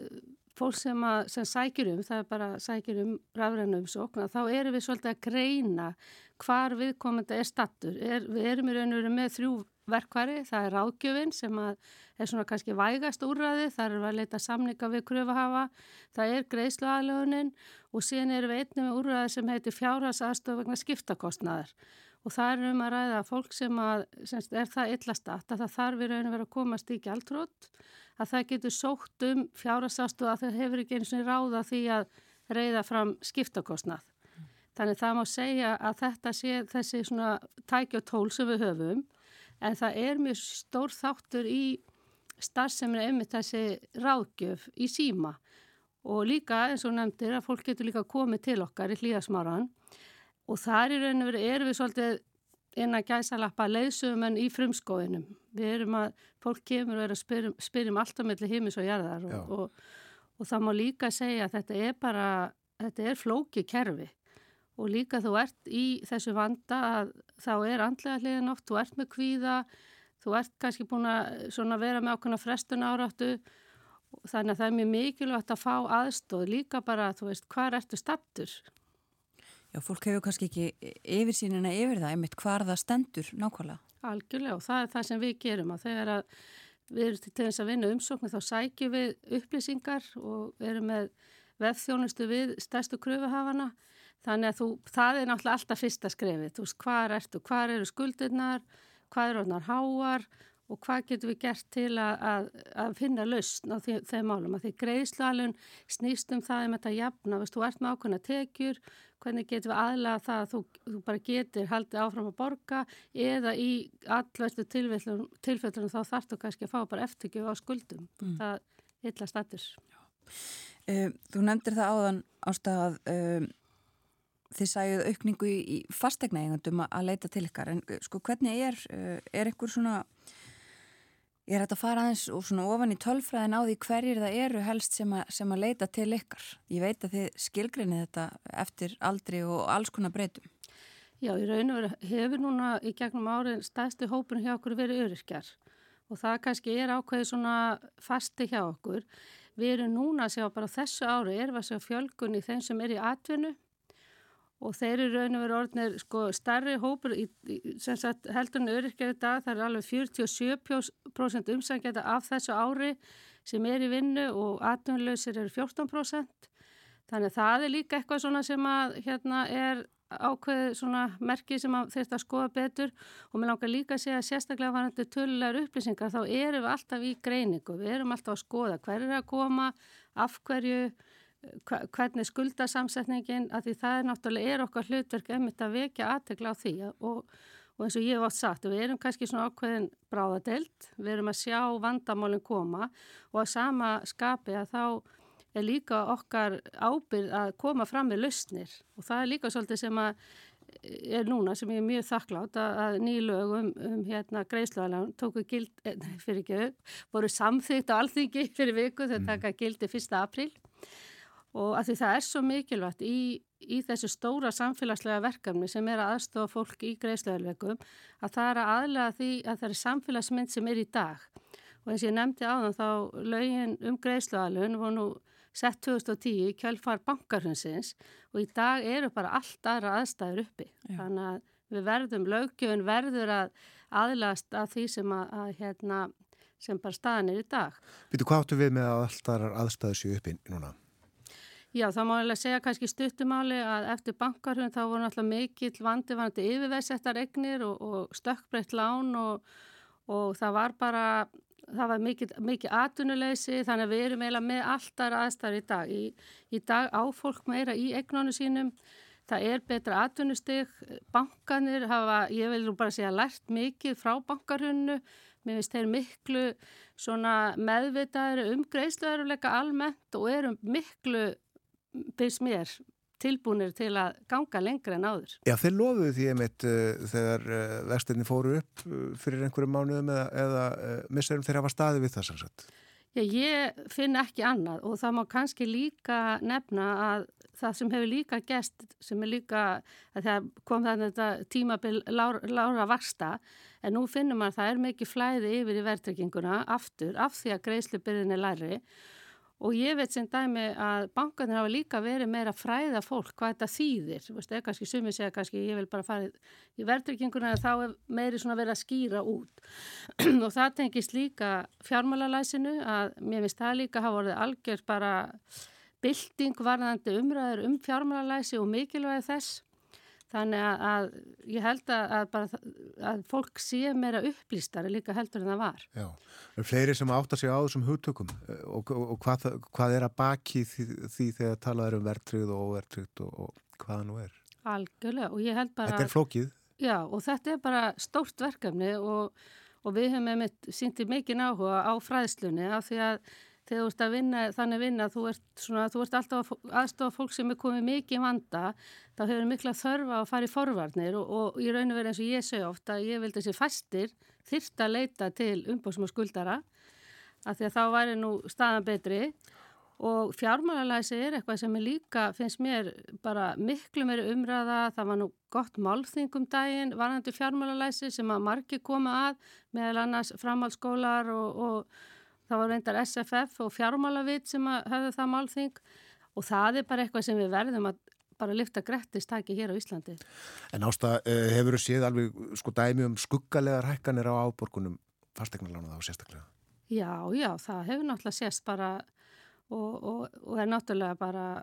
fólk sem, að, sem sækir um, það er bara sækir um rafræna umsókn, þá erum við svolítið að greina hvar viðkomandi er stattur. Við erum í raun og veru með þrjú verkvari, það er ráðgjöfin sem er svona kannski vægast úrraði, þar er að leita samninga við kröfuhafa, það er greiðslu aðlögunin og síðan erum við einnig með úrraði sem heitir fjárhagsaðstof vegna skiptakostnaðar. Og það er um að ræða fólk sem, að, sem er það illastagt að það þarf í raun að vera að komast í gjaldrótt, að það getur sótt um fjárhagsaðstof að það hefur ekki eins og ráða því að reyða fram skiptakostnað. Þannig það má segja að þetta sé þessi svona tæki og tól sem við höfum en það er mjög stór þáttur í starfsemina um þessi ráðgjöf í síma. Og líka eins og nefndir að fólk getur líka komið til okkar í hlýðasmáran og þar í raun og veru erum við svolítið inn að gæsa lappa leiðsögum en í frumskóinum. Við erum að, fólk kemur og er að spyrjum, spyrjum alltaf mellir heimis og jarðar og, og, og það má líka segja að þetta er bara, þetta er flóki kerfi og líka þú ert í þessu vanda að þá er andlega hliðin oft, þú ert með kvíða, þú ert kannski búin að vera með ákveðna frestun áráttu þannig að það er mjög mikilvægt að fá aðstóð líka bara, þú veist, hvað ertu stattur? Já, fólk hefur kannski ekki yfir sínina yfir það, einmitt hvar það stendur nákvæmlega. Algjörlega og það er það sem við gerum að þegar að við erum til þess að vinna umsóknu þá sækjum við upplýsingar og erum með vefþjónustu við stærstu kröfuhafana þannig að þú, það er náttúrulega alltaf fyrsta skrefið, þú veist, hvað ertu, hvað eru skuldirnar, hvað eru orðnar háar? Og hvað getur við gert til að, að, að finna lausn á því, þeim málum? Að því greiðslalun snýst um það um þetta jafna, veist, þú ert með ákveðna tekjur. Hvernig getur við aðlaga það að þú, þú bara getur haldið áfram að borga? Eða í allvæstu tilfellunum þá þarf þú kannski að fá bara eftirgjöf á skuldum. Mm. það er illa status uh, Þú nefndir það áðan ástað að uh, þið sæjuð aukningu í, fastegna eigandum að leita til ykkar en sko hvernig er, uh, er einhver svona er hægt að fara aðeins og svona ofan í tölfræðin á því hverjir það eru helst sem, a, sem að leita til ykkar. Ég veit að þið skilgrinni þetta eftir aldri og alls konar breytum. Já, í raun og veru hefur núna í gegnum árið stæðstu hópun hjá okkur verið öryrkjar og það kannski er ákveðið svona fasti hjá okkur. Við erum núna að sjá bara þessu ári er að sjá fjölgun í þeim sem er í atvinnu og þeir eru raun og veru orðinir sko starri hópur í, í, sem sagt heldurinn öryrkjaði dag það er alveg 47% umsækjata af þessu ári sem er í vinnu og atvinnlausir eru 14% þannig að það er líka eitthvað svona sem að hérna er ákveðið svona merki sem þeir þetta skoða betur. Og mér langar líka að segja að sérstaklega varandi tölulegar upplýsingar þá erum við alltaf í greiningu, við erum alltaf að skoða hver er að koma, af hverju hvernig skuldasamsetningin að því það er náttúrulega er okkar hlutverk einmitt að vekja aðtegla á því og, og eins og ég hef átt sagt við erum kannski svona ákveðin bráðadelt við erum að sjá vandamálinn koma og að sama skapi að þá er líka okkar ábyrð að koma fram með lausnir og það er líka svolítið sem að er núna sem ég er mjög þakklátt að, að nýlögum um hérna greiðsluðalega tóku gild, eh, fyrir ekki, voru samþýtt á alþingi fyrir viku þegar mm. taka gildi 1. apríl og að því það er svo mikilvægt í, í þessu stóra samfélagslega verkefni sem er að aðstofa fólk í greiðslegarleikum að það er að aðlega því að það er samfélagsmynd sem er í dag og eins og ég nefndi á þann þá lögin um greiðslegarlegun voru nú sett 2010 í kjálfar bankarhunsins og í dag eru bara allt aðra aðstæður uppi Já. þannig að við verðum, lögjöfun verður að aðlast að því sem að, að hérna, sem bara staðan er í dag. Býtu hvað áttu við með að allt aðra aðstæður séu uppi núna? Já, það má alveg segja kannski stuttumáli að eftir bankarhund þá voru náttúrulega mikill vandi vandi yfirveisettar egnir og, og stökkbreytt lán og, og það var bara, það var mikill atunuleysi þannig að við erum eiginlega með alltaf aðstæður í dag. Í, í dag á fólk meira í egnónu sínum, það er betra atunustig, bankanir hafa, ég vil nú bara segja, lært mikið frá bankarhundu, mér finnst þeir miklu meðvitaður um greiðsluðaruleika almennt og eru miklu byrst mér tilbúinir til að ganga lengra en áður. Já, þeir lofuðu því einmitt uh, þegar uh, vestinni fóru upp uh, fyrir einhverju mánuðum eða, eða misserum þeir hafa staði við það sannsagt? Já, ég finn ekki annað og það má kannski líka nefna að það sem hefur líka gest, sem er líka, að það kom það þetta tímabil lára, lára varsta, en nú finnum maður að það er mikið flæði yfir í verðtrygginguna aftur af því að greiðslubyrðin er læri Og ég veit sem dæmi að bankarnir hafa líka verið meira fræða fólk hvað þetta þýðir. Þú veist, eða kannski sumið segja kannski ég vil bara fara í verðrygginguna en þá er meiri svona verið að skýra út. og það tengist líka fjármálalæsinu að mér finnst það líka hafa vorið algjör bara bilding varðandi umræður um fjármálalæsi og mikilvægi þess. Þannig að, að ég held að, að, bara, að fólk sé meira upplýstari líka heldur en það var. Já, það er fleiri sem átta sig á þessum hugtökum eh, og, og, og hvað, hvað er að baki því, því þegar talað er um verðtrygð og óverðtrygð og, og hvaða nú er? Algjörlega og ég held bara... Þetta er flókið. Já og þetta er bara stórt verkefni og við hefum með síntið mikið áhuga á fræðslunni af því að þegar þú ert að vinna þannig vinna, þú ert, svona, þú ert alltaf aðstofa fólk sem er komið mikið í vanda, þá hefur mikla þörfa að fara í forvarnir og, og í raun og verið eins og ég segi ofta, ég vildi þessi fastir þyrst að leita til umbóðsum og skuldara, af því að þá væri nú staðan betri. Og fjármálalæsi er eitthvað sem er líka, finnst mér bara miklu meiri umræða, það var nú gott málþingum daginn, varandi fjármálalæsi sem að margi koma að, meðal annars framhaldsskólar og, og Það var reyndar SFF og fjármálavit sem höfðu það málþing og það er bara eitthvað sem við verðum að bara lifta grettistæki hér á Íslandi. En ásta, eh, hefur þú séð alveg sko dæmi um skuggalegar hækkanir á áborgunum fastegnarlána þá sérstaklega? Já, já, það hefur náttúrulega sést bara og, og, og er náttúrulega bara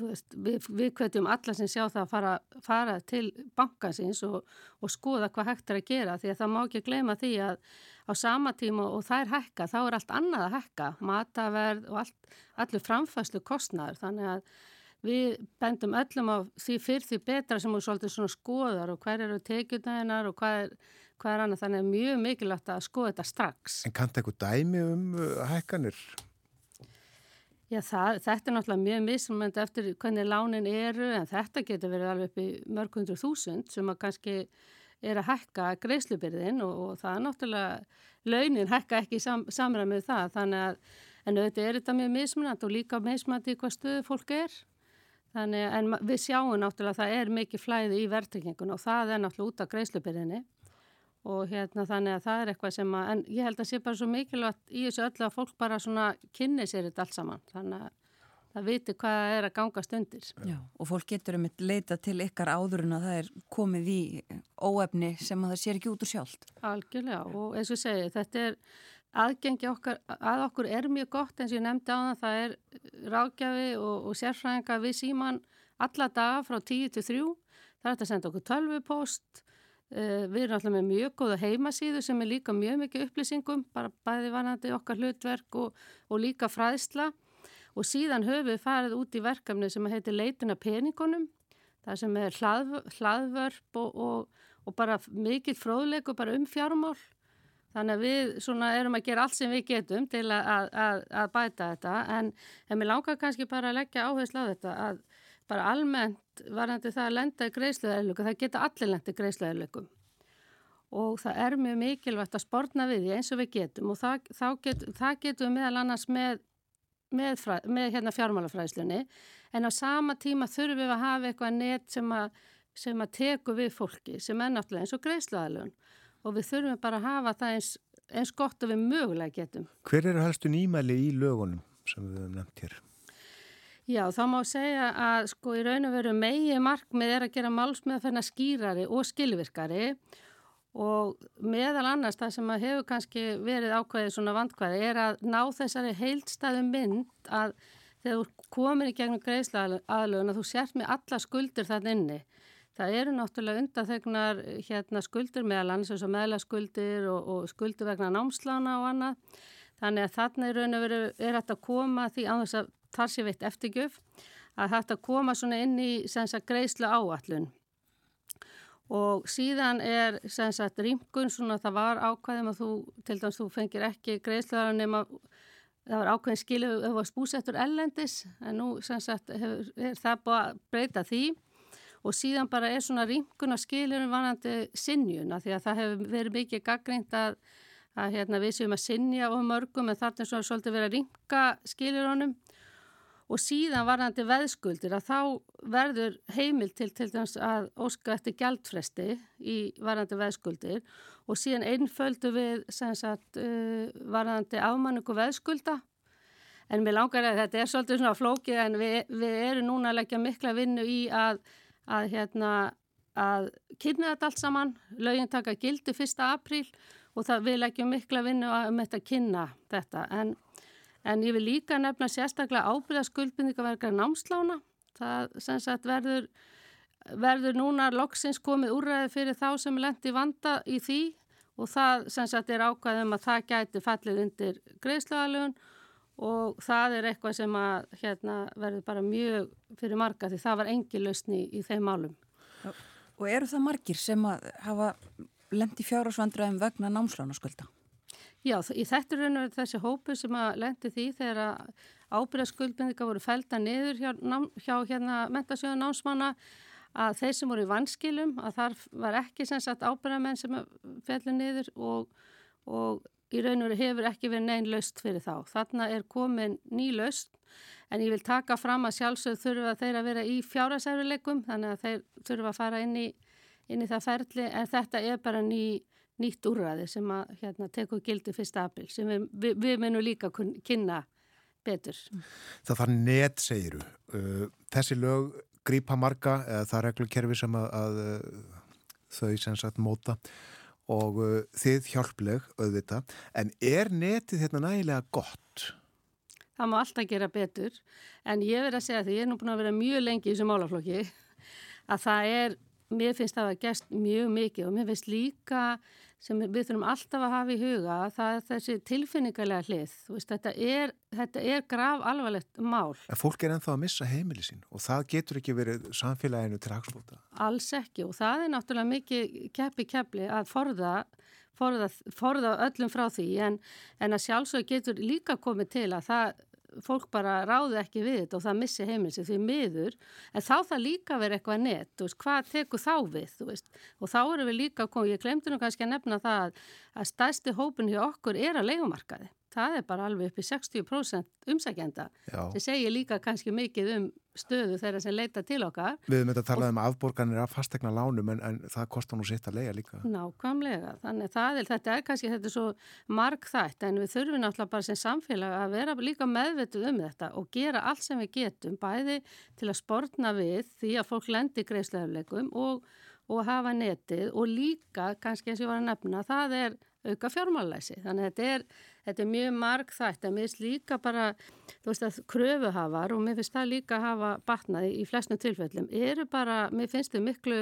Veist, við, við kvetjum alla sem sjá það að fara, fara til bankasins og, og skoða hvað hægt er að gera því að það má ekki gleyma því að á sama tíma og það er hækka þá er allt annað að hækka, mataverð og allt, allir framfæslu kostnæður þannig að við bendum öllum á því fyrr því betra sem við svolítið svona skoðar og hver eru tekjutæðinar og hvað er, hvað er annað þannig að mjög mikilvægt að skoða þetta strax. En kannst eitthvað dæmi um uh, hækkanir? Já, það, þetta er náttúrulega mjög mismönd eftir hvernig lánin eru en þetta getur verið alveg upp í mörg hundru þúsund sem að kannski er að hækka greiðslubyrðin og, og það er náttúrulega launin hækka ekki sam, samræmið það þannig að en auðvitað er þetta mjög mismönd og líka mismönd í hvað stöðu fólk er. Þannig en við sjáum náttúrulega að það er mikið flæði í verðtrykkingun og það er náttúrulega út af greiðslubyrðinni og hérna þannig að það er eitthvað sem að, en ég held að sé bara svo mikilvægt í þessu öllu að fólk bara svona kynni sér þetta allt saman, þannig að það viti hvað það er að gangast undir. Já, og fólk getur um eitt leita til ykkar áður en að það er komið í óefni sem að það sér ekki út úr sjálft. Algjörlega og eins og segi, þetta er aðgengi okkar, að okkur er mjög gott eins og ég nefndi á það, það er ráðgjafi og, og sérfræðinga við síman alla daga frá 10 til 3, það er að senda okkur tölvupost við erum alltaf með mjög góða heimasíðu sem er líka mjög mikið upplýsingum, bara bæði vanandi okkar hlutverk og, og líka fræðsla og síðan höfum við farið út í verkefni sem heitir leitina peningunum, það sem er hlað, hlaðvörp og, og, og bara mikill fróðleiku bara um fjármál. Þannig að við erum að gera allt sem við getum til að, að, að bæta þetta en, en mér langar kannski bara að leggja áherslu á þetta að bara almennt varandi það að lenda í greiðsluðarleikum, það geta allir lenda í greiðsluðarleikum og það er mjög mikilvægt að spórna við því eins og við getum og það, get, það getum við meðal annars með, með, fræ, með hérna fjármálafræðslunni en á sama tíma þurfum við að hafa eitthvað net sem að, sem að teku við fólki sem er náttúrulega eins og greiðsluðarlegun og við þurfum bara að hafa það eins, eins gott og við mögulega getum. Hver eru helstu nýmæli í lögunum sem við hefum nefnt hér? Já, þá má segja að sko í raun og veru megi markmið er að gera málsmeðferna skýrari og skilvirkari og meðal annars það sem hefur kannski verið ákveðið svona vandkvæði er að ná þessari heildstæðu mynd að þegar þú komir í gegnum greiðslaðalögun að þú sért með alla skuldir þann inni. Það eru náttúrulega undathegnar hérna, skuldir meðal annars eins og meðlaskuldir og, og skuldir vegna námslána og annað. Þannig að þarna í raun og veru er þetta að koma því á þess að þar sé veitt eftirgjöf að þetta koma svona inn í sagt, greiðslu áallun og síðan er sagt, rýmkun svona það var ákvæðum að þú til dæmis þú fengir ekki greiðsluðar nema það var ákveðin skilu ef það var spúsettur ellendis en nú sagt, hefur, er það búið að breyta því. Og síðan bara er svona rýmkun að skilurum vanandi sinjuna því að það hefur verið mikið gaggrínt að, að hérna, við séum að sinja og mörgum en þarna er svona svolítið verið að rýmka skilurunum og síðan varðandi veðskuldir að þá verður heimil til til dæmis að óska eftir gjaldfresti í varðandi veðskuldir. Og síðan einföldu við sagt, uh, varðandi afmanningu veðskulda. En mér langar að þetta er svolítið svona flókið en við, við erum núna að leggja mikla vinnu í að, að, hérna, að kynna þetta allt saman, lögin taka gildi 1. apríl og það við leggjum mikla vinnu um þetta að kynna þetta. En En ég vil líka nefna sérstaklega ábyrða skuldbindingaverkar námslána. Það sagt verður verður núna loksins komið úrræði fyrir þá sem lendi vanda í því og það sagt er ákvæðum að það gæti fallið undir greiðslöðalögun og það er eitthvað sem að hérna, verður bara mjög fyrir marga því það var engi lausni í, þeim málum. Og eru það margir sem hafa lendi fjárhásvandræðum vegna námslánaskulda? Já, þetta raun og þessi hópu sem að lendi því þegar ábyrðaskuldbindika voru felda niður hjá, hjá hérna mentasjóðu námsmanna að þeir sem voru í vanskilum að þar var ekki sem sagt ábyrðamenn sem fellu niður og, og í raun og hefur ekki verið neinn löst fyrir þá. Þarna er komin ný löst en ég vil taka fram að sjálfsög þurfa þeir að vera í fjárasæruleikum þannig að þeir þurfa að fara inn í, inn í það ferli en þetta er bara ný, nýtt úrræði sem að hérna, teku gildi fyrst april sem við, við, við munum líka kynna betur. Það þarf net, segiru. Uh, þessi lög grípa marga, það reglukerfi sem að, að þau sem sagt móta og uh, þið hjálpleg auðvita, en er netið hérna nægilega gott? Það má alltaf gera betur, en ég verð að segja því, ég er nú búin að vera mjög lengi í þessu málaflokki, að það er, mér finnst það að gæst mjög mikið og mér finnst líka sem við þurfum alltaf að hafa í huga það er þessi tilfinningarlega hlið veist, þetta, er, þetta er grav alvarlegt mál. En fólk er ennþá að missa heimili sín og það getur ekki verið samfélaginu til hagsbúta. Alls ekki og það er náttúrulega mikið keppi keppli að forða forða, forða öllum frá því en, en að sjálfsög getur líka komið til að það fólk bara ráði ekki við þetta og það missi heimilsi því miður en þá það líka verið eitthvað nett, veist, hvað tekur þá við, og þá eru við líka komið, ég glemdi nú kannski að nefna það að stæsti hópin hjá okkur er að leikumarkaði það er bara alveg upp í 60% umsækjenda sem segir líka kannski mikið um stöðu þeirra sem leita til okkar. Við höfum þetta að tala um afborganir af fastegna lánum en, en það kostar nú sitt að leia líka. Nákvæmlega, þannig það er, þetta er kannski þetta er svo marg þætt en við þurfum náttúrulega bara sem samfélag að vera líka meðvetuð um þetta og gera allt sem við getum bæði til að sportna við því að fólk lendir greiðsleifleikum og, og hafa netið og líka kannski eins og ég var að nefna það er auka fjármálæsi. Þannig að þetta er, þetta er mjög marg þætt að mér finnst líka bara, þú veist að kröfuhafar og mér finnst það líka að hafa batnaði í flestum tilfellum, eru bara, mér finnst þau miklu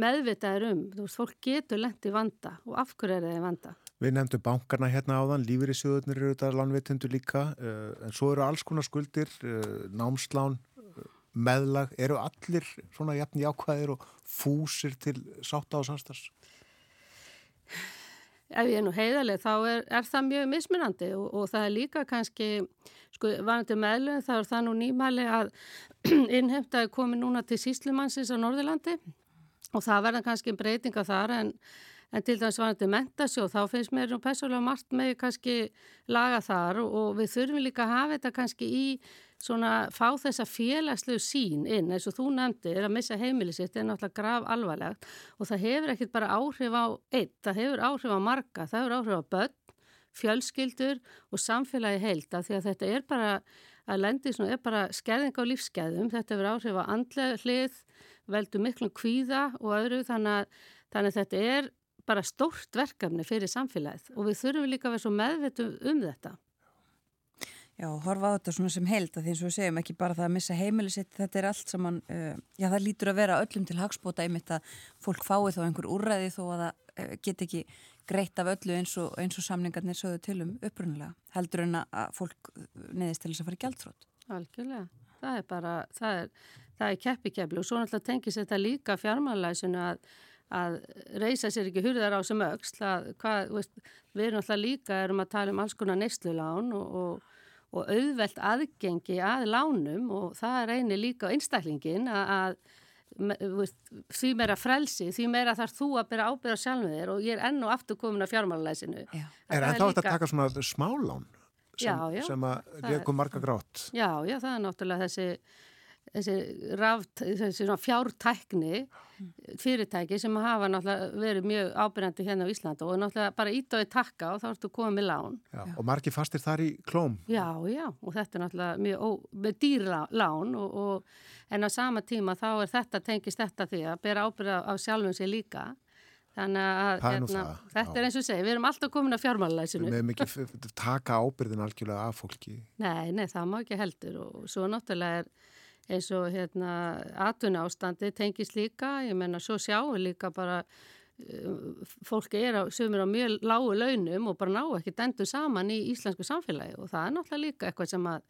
meðvitaðir um, þú veist, fólk getur lengt í vanda og af hverju er það vanda? Við nefndum bankarna hérna áðan, sjöðunir eru þetta lánveitundu líka, uh, en svo eru alls konar skuldir, uh, námslán, uh, meðlag, eru allir svona jafn jákvæðir og fúsir til sátta og samstags? Ef ég er nú heiðarlega þá er, er það mjög mismunandi og, og það er líka kannski, sko, varandi meðlun þá er það nú nýmæli að innhemtaði komið núna til Síslumannsins á Norðurlandi og það verða kannski breytinga þar en, en til dæmis varandi mentasjóð þá finnst mér nú pessulega margt með kannski laga þar og, og við þurfum líka að hafa þetta kannski í svona fá þessa félagslegu sín inn eins og þú nefndi er að missa heimilisitt er náttúrulega grav alvarlegt og það hefur ekkert bara áhrif á eitt, það hefur áhrif á marga, það hefur áhrif á börn, fjölskyldur og samfélagi heilta því að þetta er bara að lendi svona er bara skeðing á lífskeðum, þetta hefur áhrif á andlega hlið, veldu miklum kvíða og öðru þannig að, þannig að þetta er bara stórt verkefni fyrir samfélagið og við þurfum líka að vera svo meðvitum um þetta. Já, horfa á þetta svona sem held að því eins og við segjum ekki bara það að missa heimilisitt, þetta er allt saman, uh, já það lítur að vera öllum til hagspóta einmitt að fólk fái þá einhver úrræði þó að það uh, get ekki greitt af öllu eins og, eins og samningarnir sögðu til um upprunalega, heldur en að fólk neðist til þess að fara í gældfrótt. Algjörlega, það er bara, það er, það er keppikefli og svo náttúrulega tengis þetta líka fjármálæsinu að að reysa sér ekki hurðar á sem veist, við erum alltaf líka erum að tala um alls konar neyslulegán og, og og auðvelt aðgengi að lánum og það reynir líka á einstaklingin að, að því meira frelsi, því meira þarf þú að byrja ábyrða sjálfum þér og ég er enn og aftur komin að fjármálalæsinu. Er ennþá þetta að taka svona smálán sem, já, já, sem að leikum marga grátt? Já, já, það er náttúrulega þessi þessi, raft, þessi fjártækni fyrirtæki sem hafa náttúrulega verið mjög ábyrjandi hérna á Íslanda og náttúrulega bara því takka og þá ertu komið með lán. Já, og margi fastir þar í klóm. Já, já, og þetta er náttúrulega mjög ó, með dýrlán og, og en á sama tíma þá er þetta, tengist þetta því að bera ábyrja á sjálfum sig líka. Þannig að hérna, þetta já. er eins og segi, við erum alltaf komin að fjármálalæsinu. Við hefum ekki taka ábyrðin algjörlega af fólki. Nei, nei, það má ekki heldur og svo náttúrulega er eins og hérna atvinna ástandi tengist líka, ég menna svo sjáum við líka bara uh, fólk er á, sem er á mjög lágu launum og bara ná ekki dendu saman í íslensku samfélagi og það er náttúrulega líka eitthvað sem að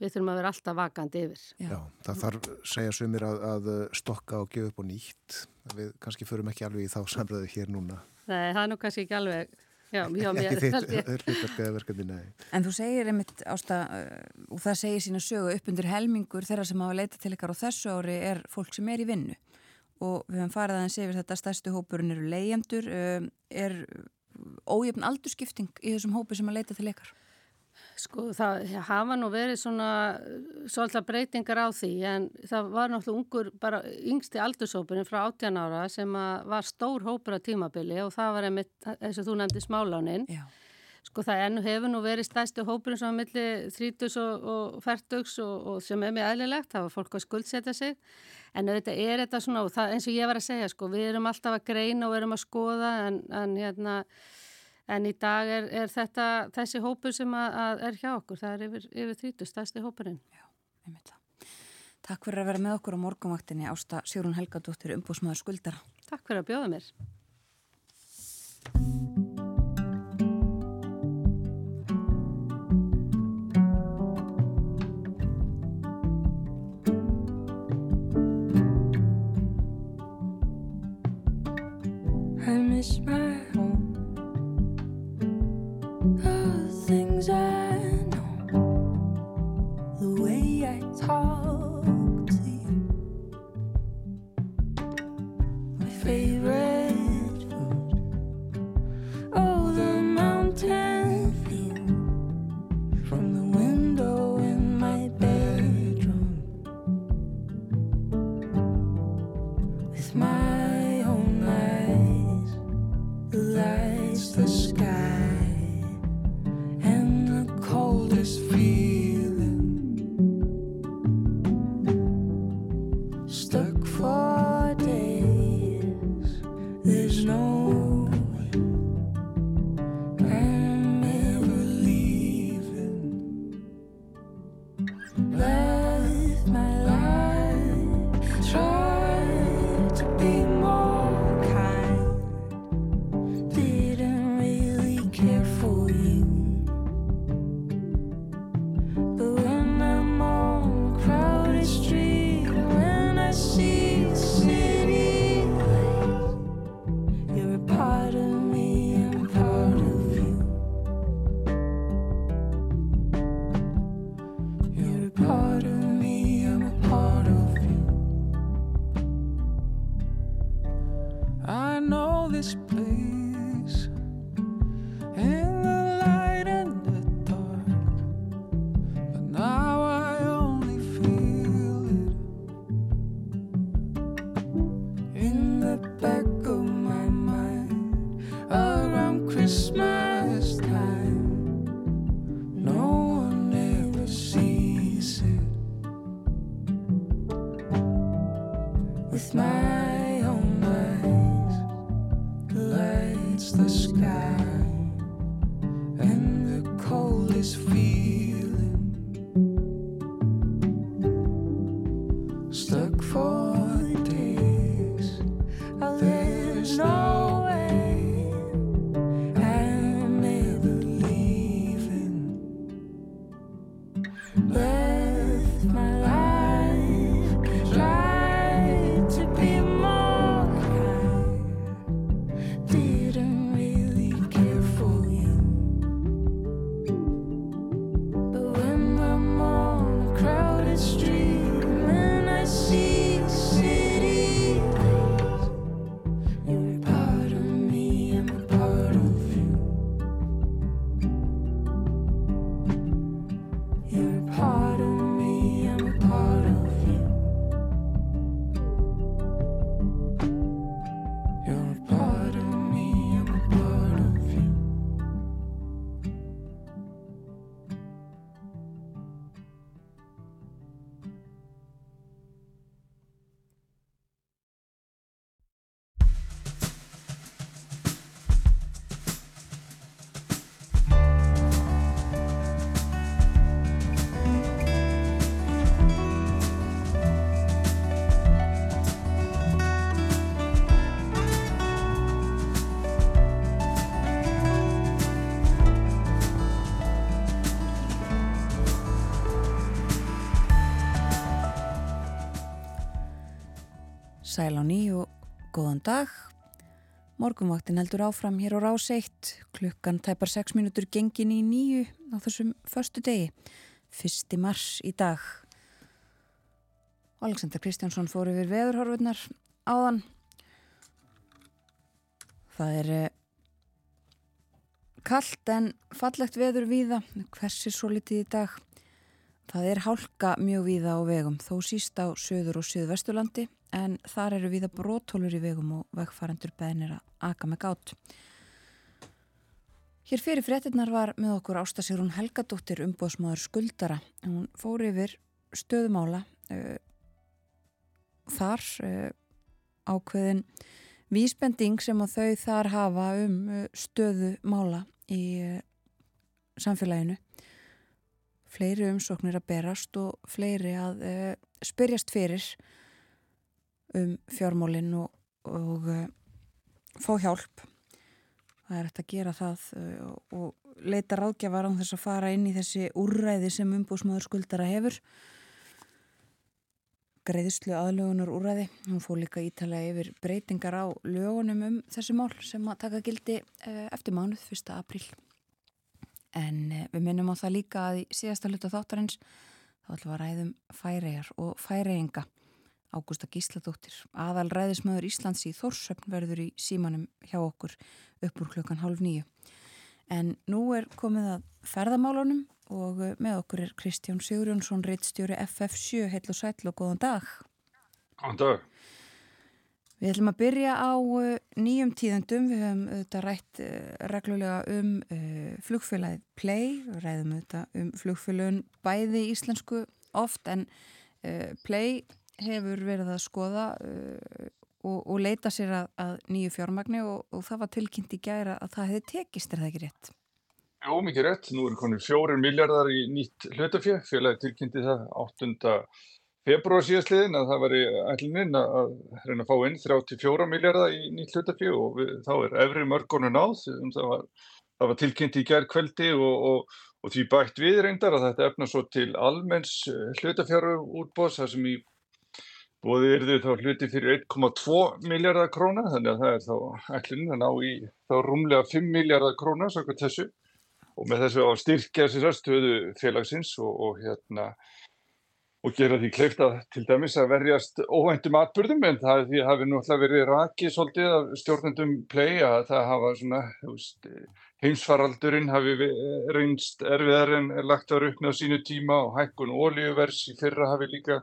við þurfum að vera alltaf vakandi yfir. Já, Já það þarf segja sumir að, að stokka og gefa upp og nýtt. Við kannski förum ekki alveg í þá samröðu hér núna. Nei, það er nú kannski ekki alveg Já, já, mér, ekki þitt verkefni, nei. En þú segir einmitt ásta uh, og það segir sína sögu upp undir helmingur þeirra sem hafa leita til ykkar og þessu ári er fólk sem er í vinnu og við höfum farið aðeins yfir þetta stærstu hópurinn eru leyendur uh, er ójöfn aldurskipting í þessum hópu sem að leita til ykkar? Sko það hafa nú verið svona svolítið breytingar á því en það var náttúrulega ungur bara yngsti aldursópurinn frá 18 ára sem var stór hópur á tímabili og það var einmitt eins og þú nefndi smálánin. Já. Sko það ennu hefur nú verið stæsti hópurinn sem var millir 30 og, og 40 og, og sem er mjög aðlilegt, það var fólk að skuldsetja sig en auðvitað er þetta svona og það, eins og ég var að segja sko við erum alltaf að greina og erum að skoða en, en hérna En í dag er, er þetta þessi hópur sem að, að er hjá okkur, það er yfir, yfir 30, stærsti hópurinn. Já, einmitt það. Takk fyrir að vera með okkur á morgumvaktinni Ásta Sjórun Helgadóttir, umbúsmaður skuldara. Takk fyrir að bjóða mér. I miss my Sæl á ný og góðan dag. Morgumvaktin heldur áfram hér á rás 1. Klukkan tæpar 6 minútur gengin í nýju á þessum förstu degi. Fyrsti mars í dag. Alexander Kristjánsson fór yfir veðurhorfurnar áðan. Það er eh, kallt en fallegt veður víða. Hversir svo litið í dag. Það er hálka mjög víða á vegum, þó síst á söður og söðvestulandi en þar eru víða brótólur í vegum og vegfarendur beðnir að aka með gátt. Hér fyrir fréttinnar var með okkur Ástasirún Helgadóttir umbóðsmáður skuldara. Hún fór yfir stöðumála uh, þar uh, ákveðin vísbending sem að þau þar hafa um uh, stöðumála í samfélaginu fleiri umsóknir að berast og fleiri að uh, spyrjast fyrir um fjármólinn og, og uh, fá hjálp. Það er eftir að gera það uh, og leita ráðgjafar án þess að fara inn í þessi úrræði sem umbúsmaður skuldara hefur. Greiðslu aðlögunar úrræði. Hún fór líka ítalega yfir breytingar á lögunum um þessi mál sem að taka gildi eftir mánuð 1. apríl. En eh, við minnum á það líka að í síðasta hluta þáttarins þá ætlum við að ræðum færegar og færeinga. Ágústa Gísladóttir, aðal ræðismöður Íslands í Þórsöfn verður í símanum hjá okkur upp úr klukkan hálf nýju. En nú er komið að ferðamálunum og eh, með okkur er Kristján Sigurjónsson, reittstjóri FF7, heil og sætl og góðan dag. Góðan dag. Við ætlum að byrja á uh, nýjum tíðendum. Við höfum auðvitað rætt uh, reglulega um uh, flugfélagið Play. Við ræðum auðvitað um flugfélagun bæði íslensku oft en Play hefur verið að skoða og, og leita sér að, að nýju fjármagni og, og það var tilkynnt í gæra að það hefði tekist, er það ekki rétt? Jó, mikið rétt. Nú er konið fjórin miljardar í nýtt hlutafjö. Félagið tilkynnti það 8 februar síðastliðin að það var í ætlinin að reyna að fá inn 34 miljardar í nýtt hlutafjö og við, þá er efri mörgonu náð. Það var, það var tilkynnt í gerð kveldi og, og, og því bætt við reyndar að þetta efna svo til almenns eh, hlutafjörur útbóðs þar sem í bóði er þau þá hluti fyrir 1,2 miljardar króna þannig að það er þá ætlinin að ná í þá rúmlega 5 miljardar króna samkvæmt þessu og með þessu á styrkja sér stöðu félagsins og, og hérna og gera því kleifta til dæmis að verjast óvæntum atbyrðum en það því hafi náttúrulega verið rakið svolítið af stjórnendum play að það hafa svona veist, heimsfaraldurinn hafi reynst erfiðar en lagt var upp með á sínu tíma og hækkun ólíuvers í fyrra hafi líka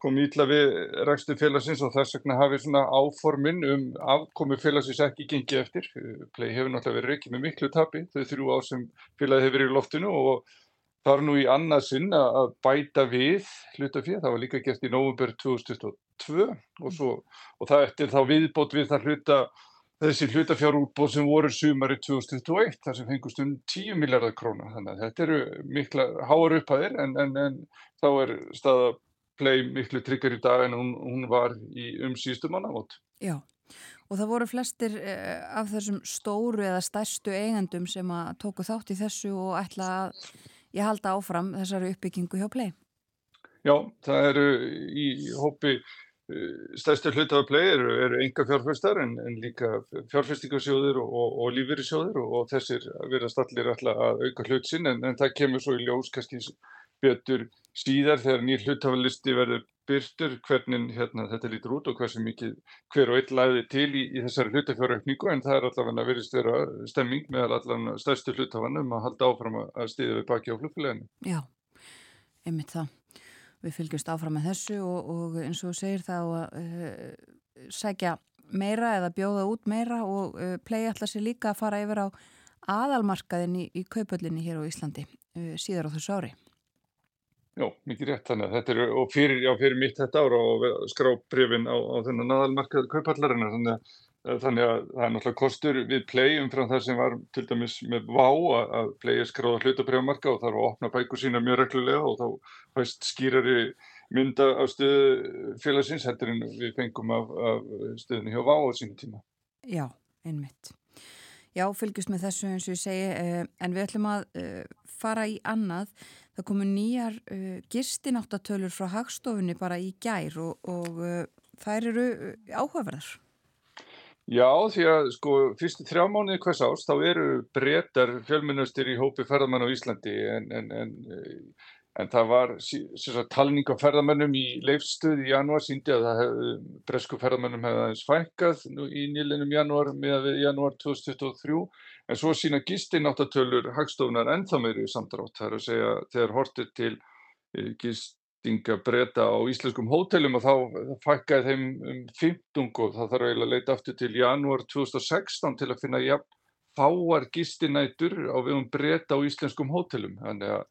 komið ítla við rækstu félagsins og þess vegna hafi svona áforminn um afkomi félagsins ekki gengið eftir. Play hefur náttúrulega verið ekki með miklu tapi þau þrjú ár sem félagi hefur verið í loftinu og Það er nú í annað sinn að bæta við hlutafið, það var líka gert í nógumber 2022 og, svo, og það eftir þá viðbót við það hluta, þessi hlutafjárútbót sem voru sumari 2021 þar sem fengust um 10 miljardar króna. Þannig að þetta eru mikla háar upphæðir en, en, en þá er staða play miklu tryggar í dag en hún, hún var í umsýstum mannavót. Já. Og það voru flestir eh, af þessum stóru eða stærstu eigandum sem að tóku þátt í þessu og ætla að ég halda áfram þessari uppbyggingu hjá Play. Já, það eru í hópi stærsti hlut af Play eru, eru enga fjárfæstar en, en líka fjárfæstingarsjóðir og, og, og lífyrirsjóðir og, og þessir verðast allir alltaf að auka hlut sinn en, en það kemur svo í ljós kannski betur síðar þegar nýr hlutafalisti verður byrtur hvernig hérna, þetta lítur út og hversu mikið hver og einn læði til í, í þessari hlutafjárökningu en það er allavega verist vera stemming meðal allavega stærstu hlutafannum að halda áfram að stiða við baki á flugfélaginu. Já, einmitt það. Við fylgjumst áfram með þessu og, og eins og segir þá að uh, segja meira eða bjóða út meira og uh, plegi alltaf sér líka að fara yfir á aðalmarkaðin í, í kaupöllinni hér á Íslandi uh, síðar á þessu ári. Já, mikið rétt þannig að þetta er, og fyrir, já, fyrir mitt þetta ára og skrá brefin á, á þennan aðalmarkað kaupallarina, þannig að, þannig að það er náttúrulega kostur við play umfram það sem var til dæmis með vá að, play er skráða hlutabrefmarka og þarf að opna bækur sína mjög reglulega og þá fæst skýrari mynda á stöðu félagsins heldur en við fengum af, af stöðinu hjá vá á sínum tíma. Já, einmitt. Já, fylgjast með þessu eins og ég segi, eh, en við ætlum að eh, fara í annað. Það komu nýjar uh, gistináttatölu frá hagstofunni bara í gær og, og uh, þær eru áhugaverðar. Já, því að sko fyrstu þrjá mánuði hvers árs þá eru breytar fjölmennustir í hópi ferðamann á Íslandi en, en, en, en það var sagt, talning á ferðamannum í leifstöð í janúar síndi að hef, bresku ferðamannum hefði aðeins fækkað í nýlinum janúar með við janúar 2023 en svo sína gistináttatölur hagstofnar ennþá meiri samdrátt. Það er að segja þegar hortið til eh, gist breyta á íslenskum hótelum og þá fækkaði þeim um 15 og það þarf eiginlega að leita aftur til janúar 2016 til að finna jafn fáar gistinætur á viðum breyta á íslenskum hótelum. Þannig að,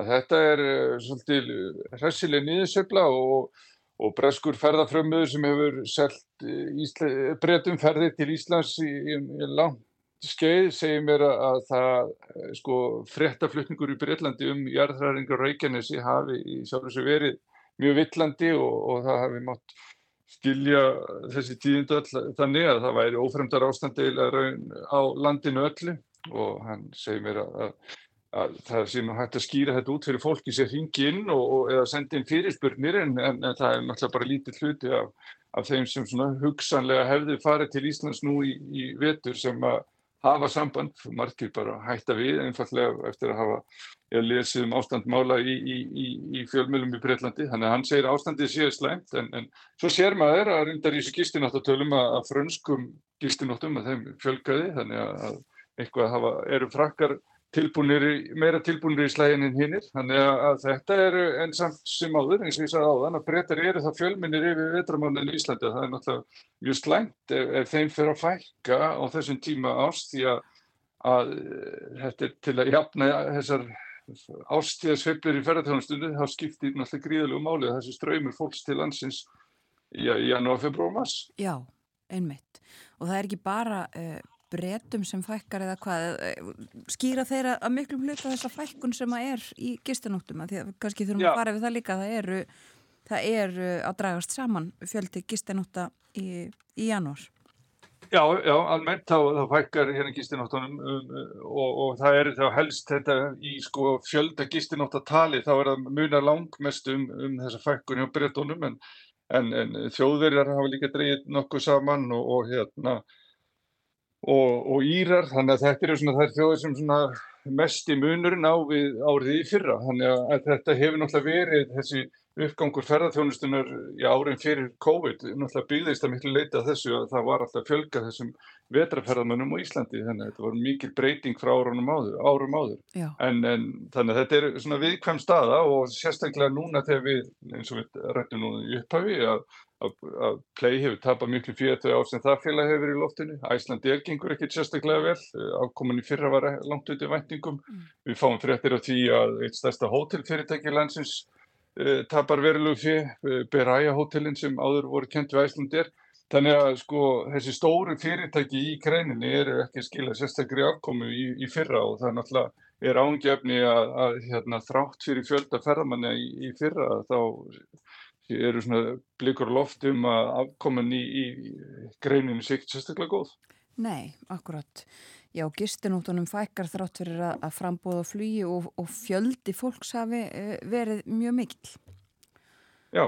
að þetta er uh, svolítið hressileg nýðisöfla og, og breskur ferðarfrömmuður sem hefur selgt uh, breytum ferðir til Íslands í, í, í langt skeið segir mér að það eh, sko frettaflutningur í Breitlandi um jarðhræringar Reykjanesi hafi í sjálf þessu verið mjög villandi og, og það hafi mátt skilja þessi tíðindu öll þannig að það væri ófremdar ástandi á landinu öllu. Og hann segir mér að, að, að það sé nú hægt að skýra þetta út fyrir fólki sem ringi inn og, og eða sendi inn fyrirspurnir en, en, en það er náttúrulega bara lítið hluti af, af þeim sem hugsanlega hefði farið til Íslands nú í, í vetur sem að hafa samband, margir bara hætta við einfallega eftir að hafa lesið um ástandmála í, í, í, fjölmjölum í Breitlandi, þannig að hann segir ástandið séu slæmt, en, en svo sér maður að rundar í þessu gistináttatölum að, að frönskum gistináttum að þeim fjölgaði, þannig að eitthvað hafa, eru frakkar tilbúinir, meira tilbúinir í slægin en hinnir, þannig að þetta eru enn samt sem áður, eins og ég sagði á þann að breytar eru það fjölminir yfir vetramánin í Íslandi það er náttúrulega mjög slæmt ef, ef þeim fyrir að fækka á þessum tíma ást því að, að þetta er til að jafna þessar ástíðasveiflir í ferðartjónastundu, þá skiptir náttúrulega gríðalegu máli þessi ströymur fólks til landsins í janúar, februar og mars. Já, einmitt. Og það er ekki bara uh, breytum sem fækkar eða hvað eh, skýra þeirra að miklum hluta þessa fækkun sem að er í gistanóttum því að kannski þurfum Já. að fara við það líka það eru, það eru að dragast saman fjöldi gistanótta í, í janúar Já, já, almennt þá, þá fækkar hérna gistinóttunum um, og, og það er þá helst þetta í sko fjölda gistinóttatali þá er það munar langmest um, um þessa fækkun hjá breytunum en, en, en þjóðverjar hafa líka dreyið nokkuð saman og, og hérna og, og Írar, þannig að þetta eru svona þær þjóðir sem svona mest í munurinn á við árið í fyrra, þannig að þetta hefur náttúrulega verið þessi uppgangur ferðarþjónustunar í árin fyrir COVID, náttúrulega byggðist að miklu leita þessu að það var alltaf fjölga þessum vetraferðarmönnum á Íslandi, þannig að þetta var mikil breyting frá árunum áður, árum áður. En, en þannig að þetta er svona viðkvæm staða og sérstaklega núna þegar við, eins og við rættum nú í upphafi, að að play hefur tapað miklu fyrir þau ár sem það félag hefur verið í loftinu. Æslandi er gengur ekkert sérstaklega vel, ákominni fyrra var langt út í væntingum. Mm. Við fáum fréttir á því að eitt stærsta hótelfyrirtæki landsins uh, tapar verulegu fyrir, uh, eh, Beraya hótelin sem áður voru kent við Æslandi er. Þannig að sko þessi stóru fyrirtæki í kreininni eru ekki að skila sérstaklega afkomu í, í fyrra og það er náttúrulega er ángefni að, að hérna, þrátt fyrir fjölda ferðamanna í, í fyrra þá eru svona blikur loft um að afkoman í, í greininu sé ekki sérstaklega góð. Nei, akkurat. Já, gistinóttunum fækkar þrátt fyrir að, að frambóða flugi og, og fjöldi fólks hafi eh, verið mjög mikil. Já,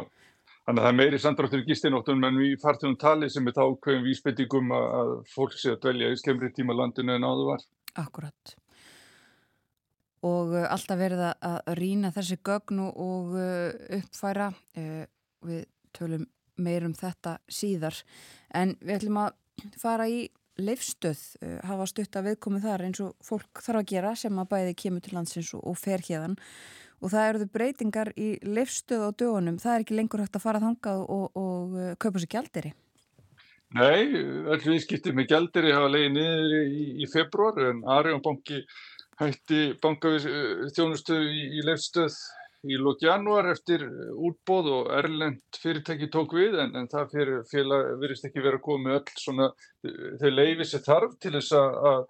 þannig að það er meiri samdráttur í gistinóttunum en við fartum tali sem er þá hverjum vísbyttingum að fólk sé að dvelja í skemmri tíma landinu en áður var. Akkurat og uh, alltaf verið að rýna þessi gögn og uh, uppfæra. Uh, við tölum meir um þetta síðar. En við ætlum að fara í leifstöð, hafa stutt að viðkomið þar eins og fólk þarf að gera sem að bæði kemur til landsins og fer hérðan og það eruðu breytingar í leifstöð á dögunum, það er ekki lengur hægt að fara þangað og, og kaupa sér gældiri Nei, öll viðskiptið með gældiri hafa leiðið niður í, í februar en Arjónbanki hætti bankafjónustöðu í, í leifstöð í lók januar eftir útbóð og Erlend fyrirtæki tók við en, en það fyrir félag verist ekki verið að koma með öll svona þau leiði sér þarf til þess að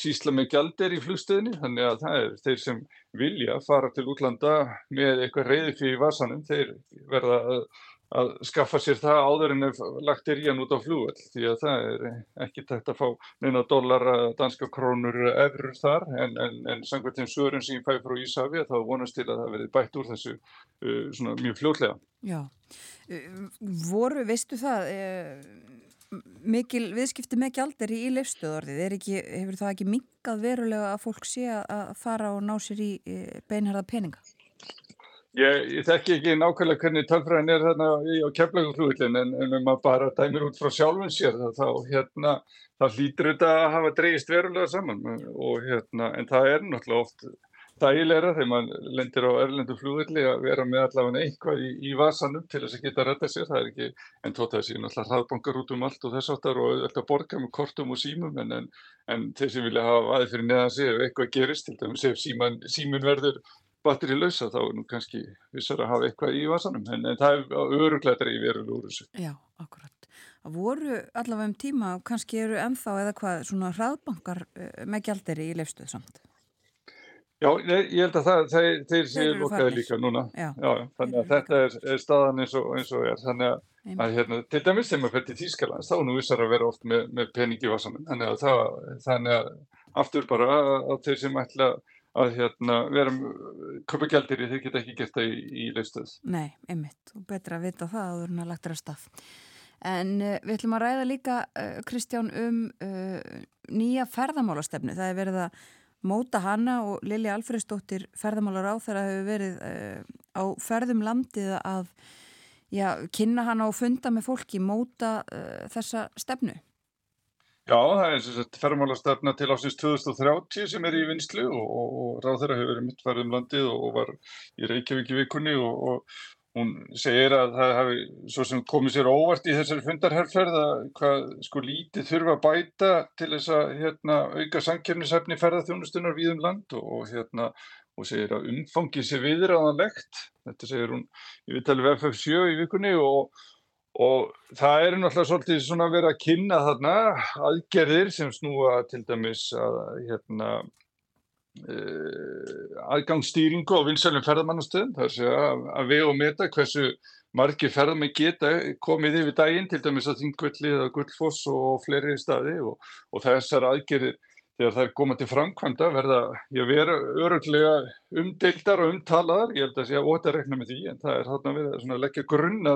sísla með gjaldir í flugstöðinni. Þannig að það er þeir sem vilja fara til útlanda með eitthvað reyði fyrir vasanum þeir verða að, að skaffa sér það áður en lagt er í hann út á flúvöld því að það er ekki tætt að fá neina dollara, danska krónur efrur þar en, en, en samkvæmt þeim svörun sem ég fæ frá Ísafi þá vonast til að það verði bætt úr þessu uh, svona mjög fljótlega. Já, uh, voru, veistu það, uh, mikil viðskipti með gjaldir í leifstöðorðið, hefur það ekki minkað verulega að fólk sé að fara og ná sér í uh, beinherða peninga? Ég, ég þekki ekki nákvæmlega hvernig tölfræðin er þarna á keflaguflugillin en, en ef maður bara dæmir út frá sjálfum sér þá hérna, það hlýtur þetta að hafa dreyist verulega saman. Og hérna, en það er náttúrulega oft dægilegra þegar maður lendir á erlendu flugilli að vera með allavega eitthvað í, í vasanum til þess að geta að redda sér, það er ekki, en tótt að sé náttúrulega hraðbankar út um allt og þess áttar og auðvitað borga með kortum og símum en, en, en þeir sem vilja hafa aðeins fyrir neðan sig ef eitthvað gerist, til dæmis ef síman, símin verður batteri lausa þá er nú kannski vissar að hafa eitthvað í vasanum en, en það er öruglega dreifið verulega úr þessu. Já, akkurat. Það voru allavega um tíma og kannski eru ennþá eða hvað svona hraðbankar uh, með gjalderi í leifstöðu samt. Já, ég, held að það, þeir, þeir séu lukkaði líka núna. Já. Já, þannig að þetta er, er staðan eins og, eins og er. Þannig að, að hérna, til dæmis þegar maður fyrir Þýskalands þá nú vissar að vera oft með, með pening í vasanum. Þannig að það, þannig að aftur bara að, að þeir sem ætla að að hérna, vera köpa gældir í þeir geta ekki gert það í, í leifstöð. Nei, einmitt og betra að vita það að það er lagt að stað. En uh, við ætlum að ræða líka, uh, Kristján, um uh, nýja ferðamálastefnu. Það er verið að móta hana og Lili Alfredsdóttir ferðamálar á þeirra hefur verið á ferðum landið að já, kynna hana og funda með fólki móta þessa stefnu. Já, það er þess að fermálastefna til ásins 2030 sem er í vinslu og, og, og ráð þeirra hefur verið mitt farið um landið og, og var í Reykjavík í vikunni og hún segir að það hefði svo sem komið sér óvart í þessari fundarherrferð að hvað sko lítið þurfa að bæta til þess að hérna, auka sankjörnisefni ferðarþjónustunar við um land og hérna og segir að umfangið sé viðræðanlegt, þetta segir hún í viðtalið FF7 í vikunni og Og það er náttúrulega svolítið svona að vera að kynna þarna aðgerðir sem snúa til dæmis að hérna, uh, aðgangsstýringu á vinsælum ferðamannastöðum. Það er að segja að við og meta hversu margir ferðamenn geta komið yfir daginn til dæmis að Þingvelli eða Guldfoss og fleiri staði og, og þessar aðgerðir þegar það er komað til framkvæmda verða að vera öruglega umdeildar og umtalaðar. Ég held að segja óta rekna með því en það er þarna við að leggja grunn